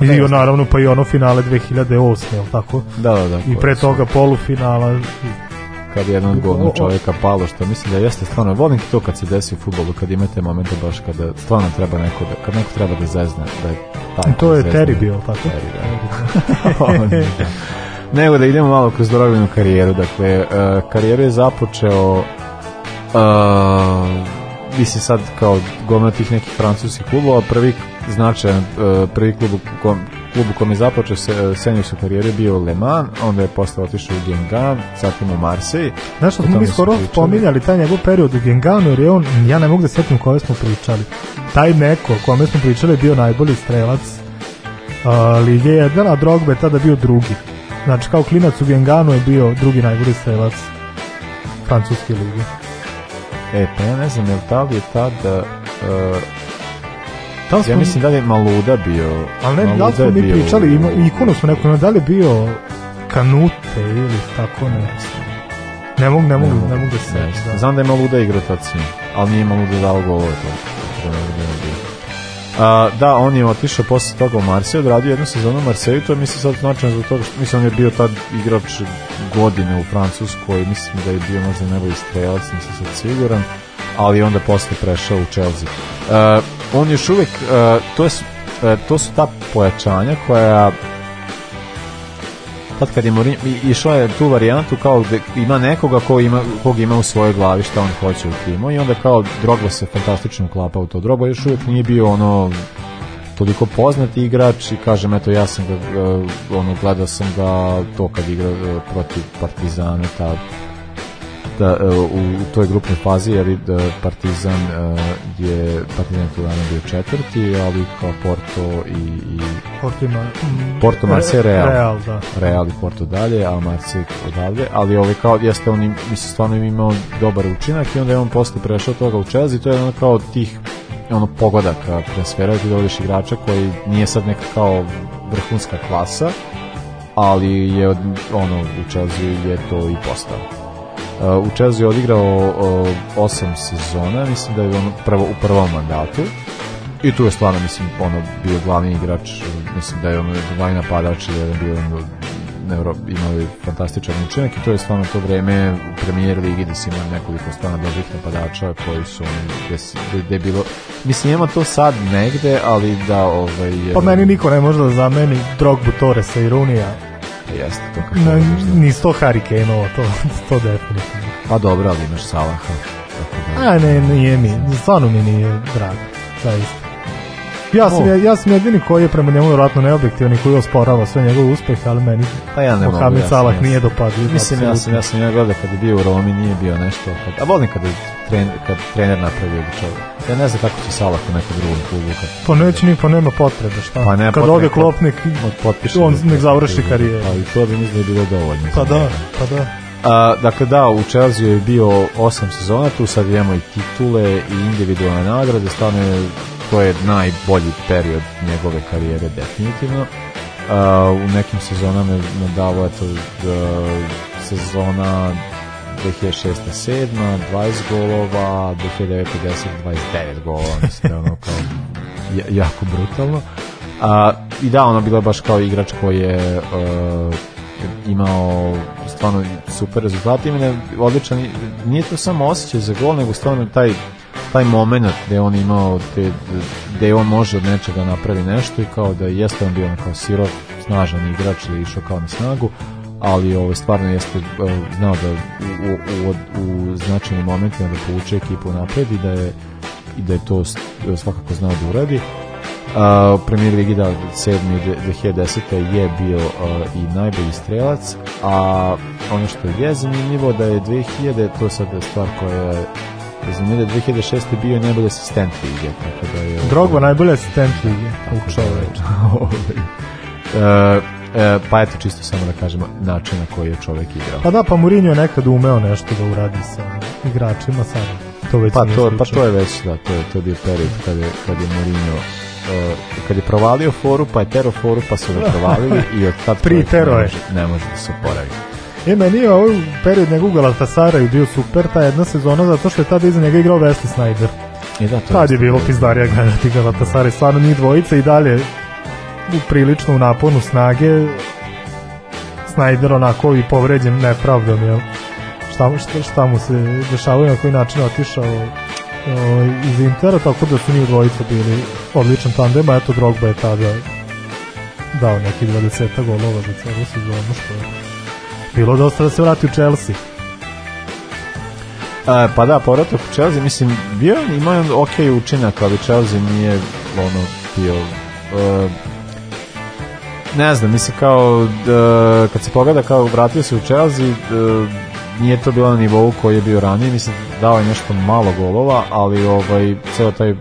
I Jasne. naravno pa i ono finale 2008, je tako? Da, da, da. I pre toga polufinala kad je jedan od na čovjeka palo, što mislim da jeste stvarno, volim to kad se desi u futbolu, kad imate momente baš kada stvarno treba neko da, kad neko treba da zezne, da je taj To je Terry da, bio, tako? Terry, da. da. Nego da idemo malo kroz Dragojevinu karijeru, dakle, uh, karijeru je započeo uh, mislim sad kao gomila tih nekih francuskih klubova, prvi značajan, e, prvi klub u kom, klubu kome kom je započeo se, e, senjorska karijera bio Le Mans, onda je posle otišao u Gengan, zatim u Marseille. Znaš što smo mi skoro pominjali taj njegov period u Genganu, jer je on, ja ne mogu da setim kome smo pričali. Taj neko kome smo pričali bio najbolji strelac uh, Lige 1, a Drogba je tada bio drugi. Znači kao klinac u Genganu je bio drugi najbolji strelac francuske lige. E, pa ja ne znam, je li da li je tada... Uh, da e, smo, ja mislim da li je Maluda bio... Ali ne, Maluda da li smo mi pričali, ima, ikonu smo nekom, da li je bio Kanute ili tako ne znam. Ne mogu, ne mogu, ne mogu, da se... Ne, da. Znam da je Maluda igrao tad s njim, ali nije Maluda dao golove to. A, da, on je otišao posle toga u Marseju, odradio jednu sezonu u Marseju, to je mislim sad značajno zbog toga što mislim on je bio tad igrač godine u Francuskoj, mislim da je bio možda najbolji strelac, nisam sad siguran, ali onda posle prešao u Chelsea. Uh, on još uvek, uh, to, je, uh, to su ta pojačanja koja Sad kad je Mourinho, išao je tu varijantu kao da ima nekoga ko ima, kog ima u svojoj glavi šta on hoće u timu i onda kao Drogba se fantastično uklapa u to. Drogba još uvijek nije bio ono toliko poznati igrač i kažem eto ja sam ga e, ono gledao sam ga to kad igra e, protiv Partizana ta da, u toj grupnoj fazi e, e, je jer Partizan je Partizan tu dana bio četvrti ali kao Porto i, i Porto, ima, mm, Porto Marse Real Real, da. Real i Porto dalje a Marse odavde ali ovaj kao jeste on mi se stvarno imao dobar učinak i onda je on posle prešao toga u Chelsea i to je ono kao od tih ono pogodak transfera da ti dovodiš igrača koji nije sad neka kao vrhunska klasa ali je ono u Chelsea je to i postao Uh, u Chelsea je odigrao uh, osam sezona, mislim da je on prvo, u prvom mandatu i tu je stvarno mislim ono bio glavni igrač mislim da je on glavni napadač i da je bio on Euro, imao fantastičan učinak i to je stvarno to vreme u premijer ligi da si imao nekoliko stvarno dobrih napadača koji su gde, gde bilo mislim ima to sad negde ali da ovaj, pa meni niko ne može da zameni Drogbu Torresa i Runija E, jeste to kako Na, nisu to Harikenova, to, to definitivno. Pa dobro, ali imaš Salaha. Tako da... A ne, nije mi, stvarno mi nije drago, zaista. Ja sam, ja, ja sam jedini koji je prema njemu vjerojatno neobjektivni koji osporava sve njegov uspeh, ali meni pa ja ne Mohamed ja Salah ja nije dopadio. Mislim, ja sam, ja sam njega gledao kad je bio u Romi, nije bio nešto. Kad, pa- a volim kad, je tren, kad trener napravio do čovjek. Ja ne znam kako će Salah u nekom drugom klubu. Kad... Pa neće ni, pa nema potrebe, šta? Pa nema kad potrebe, ode klopnik, potpiše, on nek završi karijeru. Pa i to bi mislim da je bilo dovoljno. Pa da, pa da. A, dakle, da, u Chelsea je bio osam sezona, tu sad imamo i titule i individualne nagrade, stvarno je to je najbolji period njegove karijere definitivno. Uh, u nekim sezonama je davo eto da, sezona 2006-7 20 golova 2009-10 29 golova mislim da ono kao jako brutalno a, uh, i da ono bila baš kao igrač koji je uh, imao stvarno super rezultate ima odličan nije to samo osjećaj za gol nego stvarno taj taj moment gde on imao te, gde on može od nečega napravi nešto i kao da jeste on bio on kao sirov snažan igrač i išao kao na snagu ali ovo stvarno jeste e, znao da u, u, u, u značajnim momentima da povuče ekipu napred i da je, i da je to svakako znao da uradi a, e, uh, premier Ligi da 7. 2010. je bio uh, i najbolji strelac a ono što je zanimljivo da je 2000 to sad je stvar koja je znam da 2006. bio je najbolji asistent lige. Tako da je, Drogba najbolji asistent lige. U da, čoveč. Da, da. ovaj, e, e, pa eto čisto samo da kažemo način na koji je čovjek igrao. Pa da, pa Mourinho je nekad umeo nešto da uradi sa igračima sad. To već pa, to, pa to je već, da, to je, to je bio period kad je, kad je Mourinho uh, kad je provalio foru, pa je tero foru, pa su ga provalili i od tad... Pri tero je. Ne može da se oporavi. E, meni je ovaj period njegov Galatasara i bio super ta jedna sezona zato što je tada iza njega igrao Wesley Snyder. I e, da, to Tad je bilo pizdarija gledati Galatasara i stvarno njih dvojica i dalje prilično u naponu snage Snyder onako i povređen nepravdom, jel? Šta, šta, šta mu se dešavalo i na koji način otišao o, iz Intera, tako da su njih dvojica bili odličan tandem, a eto Drogba je tada dao neki 20 golova za celu sezonu, što je bilo dosta da se vrati u Chelsea. A, pa da, povratak u Chelsea, mislim, bio je imao ok učinak, ali Chelsea nije ono bio... E, ne znam, mislim kao da, kad se pogleda kao vratio se u Chelsea, da, nije to bilo na nivou koji je bio ranije, mislim dao je nešto malo golova, ali ovaj ceo taj e,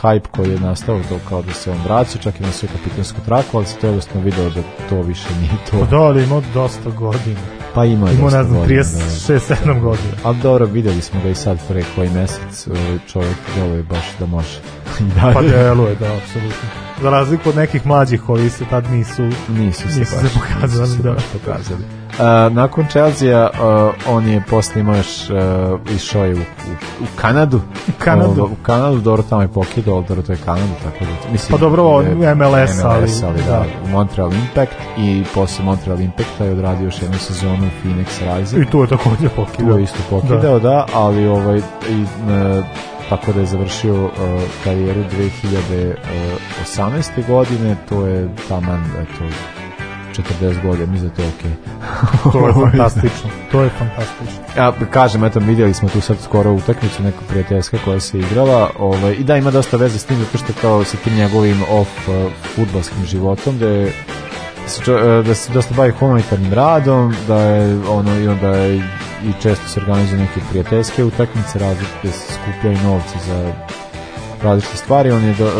hype koji je nastao to kao da se on vraća, čak i na svoju kapitensku traku, ali se to jednostavno video da to više nije to. Pa da, ali imao dosta godina. Pa ima je Imao, ne znam, 36-7 godina. A da. dobro, videli smo ga i sad pre koji mesec, e, čovjek deluje baš da može. da, pa deluje, da, apsolutno. Za razliku od nekih mlađih koji se tad nisu, nisu se, nisu baš, pokazali. Nisu se da. baš pokazali. Uh, nakon Chelsea uh, on je posle imao još uh, išao je u, u, u Kanadu u Kanadu, uh, u Kanadu dobro tamo je pokidao dobro to je Kanadu tako da, mislim, pa dobro on MLS, MLS ali, ali da. da, u Montreal Impact i posle Montreal Impacta je odradio još jednu sezonu u Phoenix Rising i tu je takođe pokidao tu je isto pokidao da, da ali ovaj i, uh, tako da je završio uh, karijeru 2018. Uh, godine, to je taman, eto, 40 godina, mislim da je to ok. to je fantastično, to je fantastično. Ja, kažem, eto, vidjeli smo tu sad skoro utakmicu, neka prijateljska koja se igrala, ovaj, i da, ima dosta veze s tim, zato što kao sa tim njegovim off uh, životom, da je da se dosta bavi humanitarnim radom, da je ono i onda je, i često se organizuju neke prijateljske utakmice, različite skupljaju novci za različite stvari. On je do,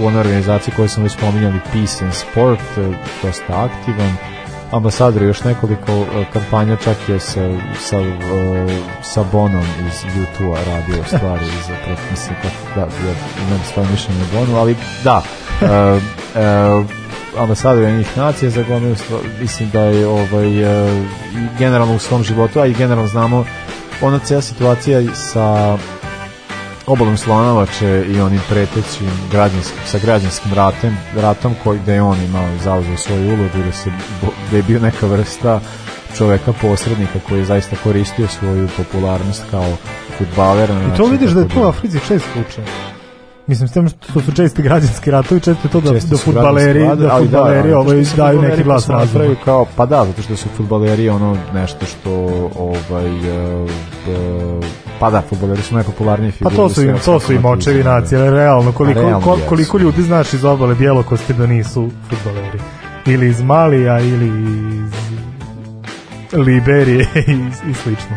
u onoj organizaciji koju sam već spominjali Peace and Sport, dosta aktivan ambasador još nekoliko kampanja čak je sa, sa, sa Bonom iz YouTube radio stvari iz, mislim, da, ja imam svoje mišljenje o Bonu ali da uh, uh, ambasador jednih nacija za gomilu mislim da je ovaj, e, generalno u svom životu, a i generalno znamo ona cijela situacija sa obalom Slonovače i onim pretećim građanskim, sa građanskim ratem, ratom koji da je on imao zauzeo svoju ulogu, da, se, da je bio neka vrsta čoveka posrednika koji je zaista koristio svoju popularnost kao futbaler. I to vidiš da je to u Africi čest slučaj. Mislim, s tem što su česti građanski ratovi, često to da, da, da, da futbaleri, rad, ovaj, da futbaleri da, ovo izdaju neki glas razuma. Kao, pa da, zato što su futbaleri ono nešto što ovaj, uh, pa da, futbaleri su najpopularnije pa figure. Pa to su im, to su im očevi nacije, realno, koliko, realno kol, koliko ljudi znaš iz obale bijelokosti da nisu futbaleri. Ili iz Malija, ili iz Liberije i, i slično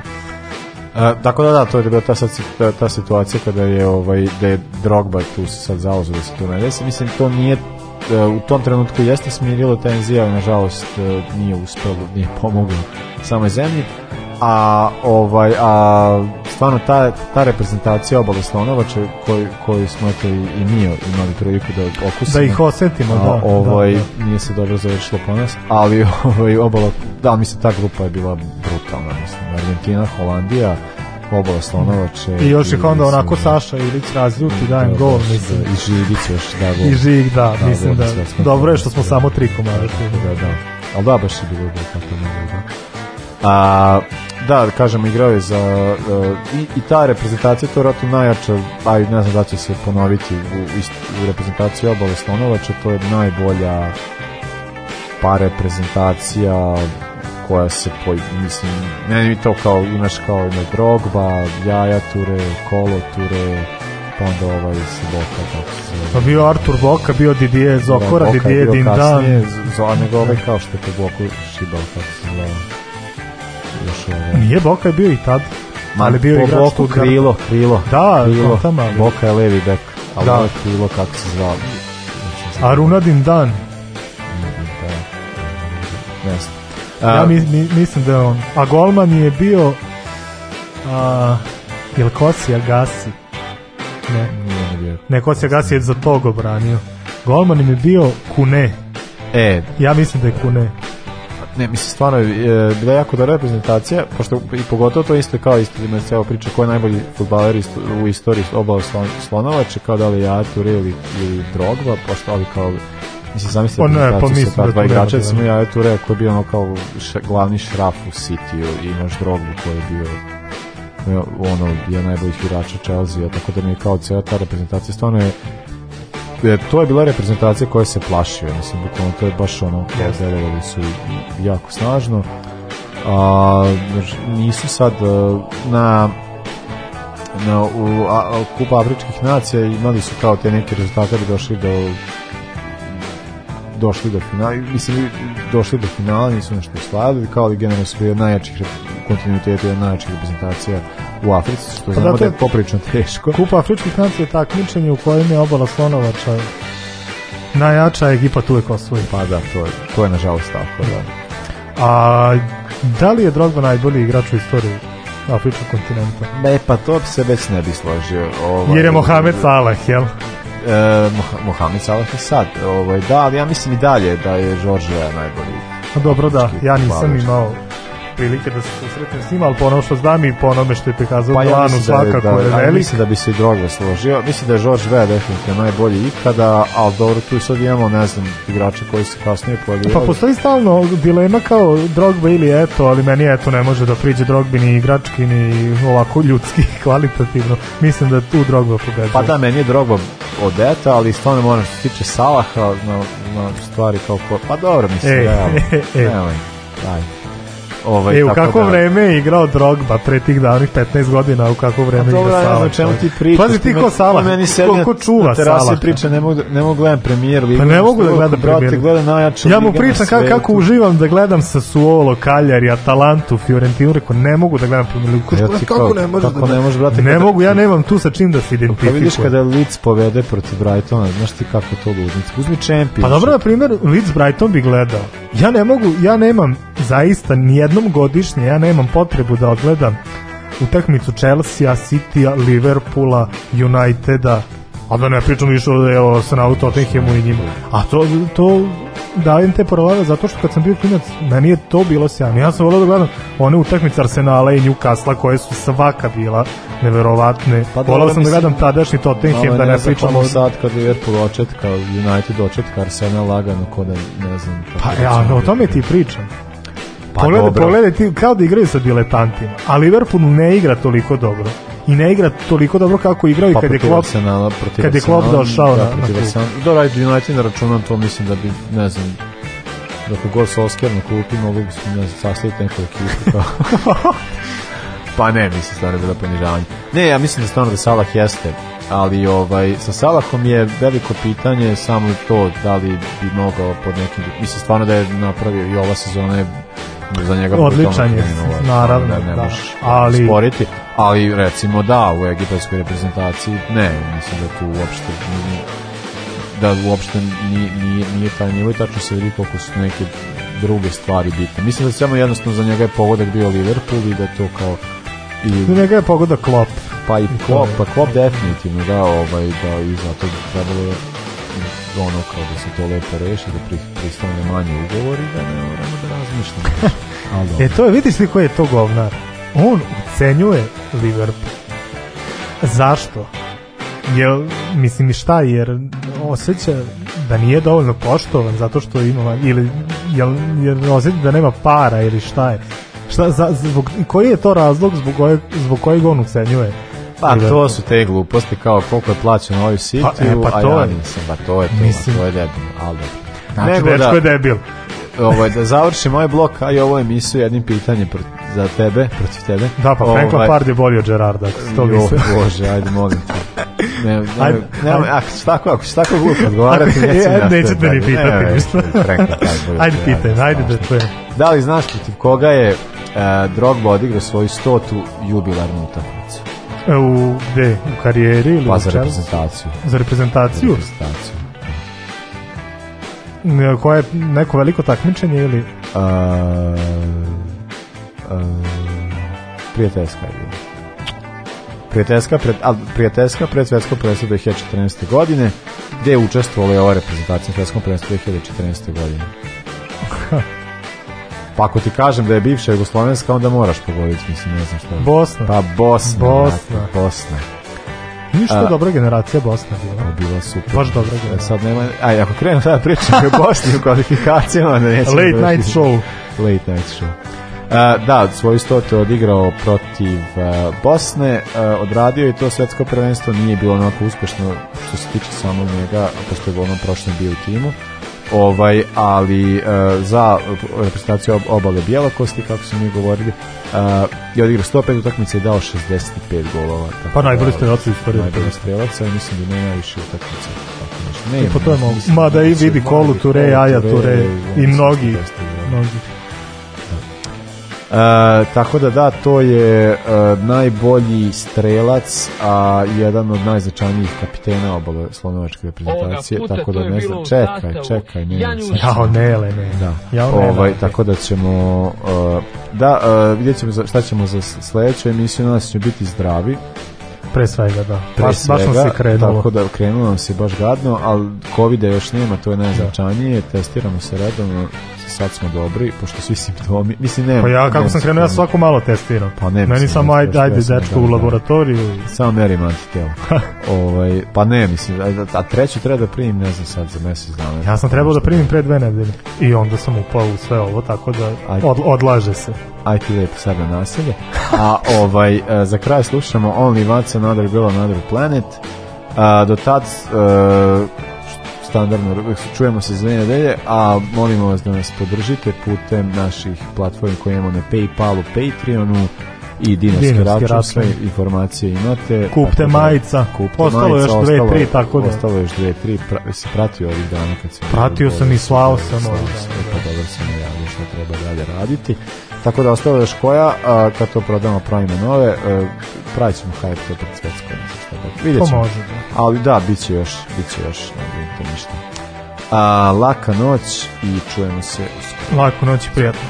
tako da da, to je bila ta, ta, ta situacija kada je ovaj da je Drogba tu se sad zauzeo da se tu ne desi. Mislim to nije e, u tom trenutku jeste smirilo tenzija, ali nažalost e, nije uspelo, nije pomoglo samoj zemlji. A ovaj a stvarno ta, ta reprezentacija Obaloslanovače koju koju smo eto i, i mi imali priliku da okusimo. Da ih osetimo, da, da. Ovaj da, da. nije se dobro završilo po nas, ali ovaj obalo da mi se ta grupa je bila brutalna, mislim. Argentina, Holandija, obola slonovače. I još ih onda onako Saša Ilić razljuti, da, dajem da, gol, mislim. Da, I Žigić još da gol. I Žig, da, da mislim da. da dobro je što smo da, samo tri komara. Da, da. Ali da, baš je bilo da tako ne da. A, da, kažem, igrao je za... Uh, i, I ta reprezentacija, to je vratno najjača, a ne znam da će se ponoviti u, ist, u reprezentaciji obale slonovača, to je najbolja pa reprezentacija koja se poj, mislim, meni mi to kao imaš kao ima Drogba, Jaja Ture, Kolo Ture, pa onda ovaj se Boka tako se zove. Pa bio Artur Boka, bio Didier Zokora, da, Boka Didier Dindan. je nego ovaj kao što je Boku šibao tako se zove. Još ovaj. Nije Boka je bio i tad. Ma, ali bio igrač Boku, Stuttgart. Krilo, Krilo. Da, krilo. Tamo, ali. Boka je levi bek, ali da. Krilo kako se zove. Aruna Dindan. Dindan. Ne znam Ja mi, mi, mislim da on. A golman je bio a, je li Kosija Gasi? Ne. Ne, Kosija Gasi je za Togo obranio. Golman im je bio Kune. E. Ja mislim da je Kune. Ne, mislim, stvarno e, je bila jako dobra reprezentacija, pošto i pogotovo to isto kao isto, ima se evo priča ko je najbolji futbaler u istoriji obao slon, Slonovače, kao da li ja, Ture ili, ili Drogba, pošto ali kao Mislim, zamislite pa ne, da pa mislim ta da dva igrača, da sam ja tu rekao, bio ono kao ša, glavni šraf u City, imaš Drogbu koji je bio ono, je najboljih igrača Chelsea, tako da mi je kao cijela ta reprezentacija stvarno je jer to je bila reprezentacija koja se plašio, mislim, bukvalno to je baš ono, yes. delovali su jako snažno, a, znači, nisu sad e, na na u, a, Kuba Afričkih nacija imali su kao te neke rezultate da došli do došli do finala, mislim došli do finala, nisu nešto osvajali, kao i generalno su bili najjačih kontinuiteta i najjačih reprezentacija u Africi, što pa znamo da je poprično teško. Kupa Afričkih nacija je takmičenje u kojem je obala Slonovača najjača ekipa tu je osvoji. Pa da, to je, to je nažalost tako, da. A da li je Drogba najbolji igrač u istoriji Afričkog kontinenta? Ne, pa to se već ne bi složio. Ovaj, Jer je Mohamed Salah, jel? e, Mohamed Salah je sad. Ovaj, da, ali ja mislim i dalje da je Žoržija najbolji. Pa dobro, da, ja nisam imao prilike da se susretem s njima, ali po onome što znam i po onome što je prikazao pa, Milanu ja da svakako da, je, da, je velik. Mislim da bi se i Drogba složio. Mislim da je George Vea definitivno najbolji ikada, ali dobro, tu sad imamo, ne znam, igrače koji se kasnije pojavljaju. Pa postoji stalno dilema kao Drogba ili Eto, ali meni Eto ne može da priđe Drogbi ni igrački, ni ovako ljudski, kvalitativno. Mislim da tu Drogba pobeđuje. Pa da, meni je Drogba od Eta, ali stvarno moram što se tiče Salaha na, na stvari kao... Ko... Pa dobro, mislim, e, realno. E, e. Nemoj, daj. Ovaj, e, u kako da... vreme je igrao Drogba pre tih davnih 15 godina, u kako vreme pa igra Salah. Dobro, ja čemu ti pričaš. Pazi ti ko Salah, koliko čuva Salah. Ja se priča, ne mogu, ne mogu gledam premijer ligu. Pa ne mogu da gledam premijer ligu. Gledam najjaču ja mu pričam kako, kako uživam da gledam sa Suolo, Kaljari, Atalantu, Fiorentinu, rekao ne mogu da gledam premijer ligu. Pa ja ti, kako, ne možeš kako da ne možeš, brate? Ne mogu, ja nemam tu sa čim da se identifikujem. Pa vidiš kada Leeds povede protiv Brightona, znaš ti kako to ludnice. Uzmi Champions. Pa dobro, na primjer, Leeds Brighton bi gledao. Ja ne mogu, ja nemam zaista nijedan jednom godišnje ja nemam potrebu da odgledam utakmicu Chelsea, City, Liverpoola, Uniteda, a da ne pričam više o evo, Sanavu, Tottenhamu i njima. A to, to dajem te paralele zato što kad sam bio klinac, meni je to bilo sjajno. Ja sam volao da gledam one utakmice Arsenala i Newcastle koje su svaka bila neverovatne. Pa, volao sam da gledam tadašnji Tottenham da ne, ne pričamo. Od... Pa sad kad Liverpool očetka, United očetka, Arsenal lagano ko da ne znam. Pa ja, o tome ti pričam. Pa pogledaj, dobro. pogledaj ti, kao da igraju sa diletantima, a Liverpool ne igra toliko dobro i ne igra toliko dobro kako igrao pa, kad je Klopp kad je Klopp došao da, na, protiv Do da, Rajdu United na računam to mislim da bi ne znam dok da je god Solskjaer na klupi mogli bi ne znam, sastaviti neku ekipu pa ne mislim stvarno da je ponižavanje ne ja mislim da stvarno da Salah jeste ali ovaj sa Salahom je veliko pitanje samo to da li bi mogao pod nekim mislim stvarno da je napravio i ova sezona je za njega odličan je, naravno, da, ne da, ali sporiti, ali recimo da u egipatskoj reprezentaciji ne, mislim da tu uopšte nije, da uopšte nije, nije, nije taj nivo i tačno se vidi koliko su neke druge stvari bitne. Mislim da samo jednostavno za njega je pogodak bio Liverpool i da to kao i za njega je pogodak Klopp. Pa i, I Klopp, pa Klopp definitivno da, ovaj da i zato trebalo je da- ono kao da se to lepo reši, da pristane manje ugovori, da ne moramo da razmišljamo. Ali, e to je, vidiš li koji je to govnar? On ucenjuje Liverpool. Zašto? Jel, mislim šta, jer osjeća da nije dovoljno poštovan zato što ima, ili jel, jel osjeća da nema para ili šta je. Šta, za, zbog, koji je to razlog zbog, koje, zbog kojeg on ucenjuje? Pa to su te gluposti, kao koliko je plaćeno ovaj City, pa, e, pa to a ja nisam, pa to je to, mislim. to je debil, ali Znači, Nego dečko da, je debil. Ovo, da završim ovaj blok, a i ovo emisiju, jednim pitanjem proti, za tebe, protiv tebe. Da, pa Frank ovaj- Pardi je bolio Gerarda, to mislim. Bože, ajde, molim te. Ne, ne, ajde, ne, ajde. ako će tako, ako će tako glupo odgovarati, nećem ja Nećete ni pitati ništa. Ajde, pitaj, ajde da čujem. Da li znaš protiv koga je uh, Drogba odigrao svoju stotu jubilarnu utakmicu? E, u, gde? U karijeri? Ili pa za reprezentaciju. Za reprezentaciju? Za reprezentaciju. Da. E, koje je neko veliko takmičenje ili? Uh, uh, prijateljska je Prijateljska pred, a, prijateljska pred svetskom prvenstvu 2014. godine, gde je učestvovala ova reprezentacija na svetskom prvenstvu 2014. godine. Pa ako ti kažem da je bivša Jugoslovenska, onda moraš pogoditi, mislim, ne znam šta. Je. Bosna. Pa Bosna. Bosna. Vrati, Bosna. Ništa a, dobra generacija Bosna bila. Bila super. Baš dobra e, generacija. Sad nema, aj, ako krenem sada pričati o Bosni u kvalifikacijama, onda nećemo... Late došli. Da- night show. Late night show. Uh, da, svoju stotu odigrao protiv uh, Bosne, uh, odradio je to svetsko prvenstvo, nije bilo onako uspešno što se tiče samo njega, pošto je ono prošlo bio u timu. Uh, ovaj, ali e, za reprezentaciju obale bjelokosti kako su mi govorili, e, je odigrao 105 utakmica i dao 65 golova. Tako pa da najbolji strelac iz prve. Najbolji strelac, ali mislim da ne najviše utakmice Tako nešto. Ne, I po tome, mada i vidi da Kolu, Ture, Aja, Ture i mnogi. Da mnogi. E, tako da da, to je e, najbolji strelac, a jedan od najznačajnijih kapitena obale slonovačke reprezentacije, tako da ne znam, čekaj, čekaj, ne znam. Jao, ne, le, ne. Da. Jao, ne, ovaj, tako da ćemo, uh, da, uh, vidjet ćemo za, šta ćemo za sledeću emisiju, nas da će biti zdravi, pre svega da. Pre baš, svega, baš nam se krenulo. Tako da krenulo nam se baš gadno, ali covid još nema, to je da. najznačajnije, testiramo se redovno, sad smo dobri, pošto svi simptomi, mislim ne. Pa ja kako sam krenuo, ja svako malo testiram. Pa ne. Meni samo ajde, ajde dečko da, u da. laboratoriju. I... Samo merim antitela. ovaj, pa ne, mislim, a, a treću treba da primim, ne znam sad, za mesec dana. Ja sam trebao da primim pre dve nedelje i onda sam upao u sve ovo, tako da od, odlaže se. Aj ti lepo sad na naselje. A ovaj, e, za kraj slušamo Only Once Another Girl Another Planet. A, do tad... A, e, standardno čujemo se za dve nedelje, a molimo vas da nas podržite putem naših platformi koje imamo na Paypalu, Patreonu i dinarske račun, sve informacije imate. Kupte da, majica, kupte ostalo majica, još dve, ostalo, tri, tako da. Ostalo još dve, tri, pra, si pratio ovih dana kad si... Pratio sam i slao sam ovih Pa da. dobro sam i javio što treba dalje raditi. Tako da ostalo još koja, a, kad to prodamo pravimo nove, e, pravit ćemo HRT pred svetsko Vidjet ćemo. da. Ali da, bit će još, bit će još, ne brinite ništa. A, laka noć i čujemo se uskoro. Laku noć i prijatno.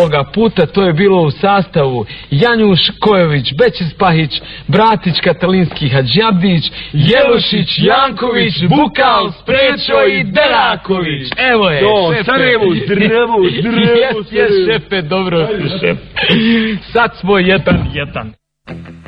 ovoga puta to je bilo u sastavu Janjuš Kojović, Bećis Pahić, Bratić Katalinski Hadžabdić, Jelušić, Janković, Bukal, Sprečo i Deraković. Evo je, to, šefe. Sarajevo, drevo, drevo, jes, jes, šefe, dobro, šefe. Sad smo jedan, jedan.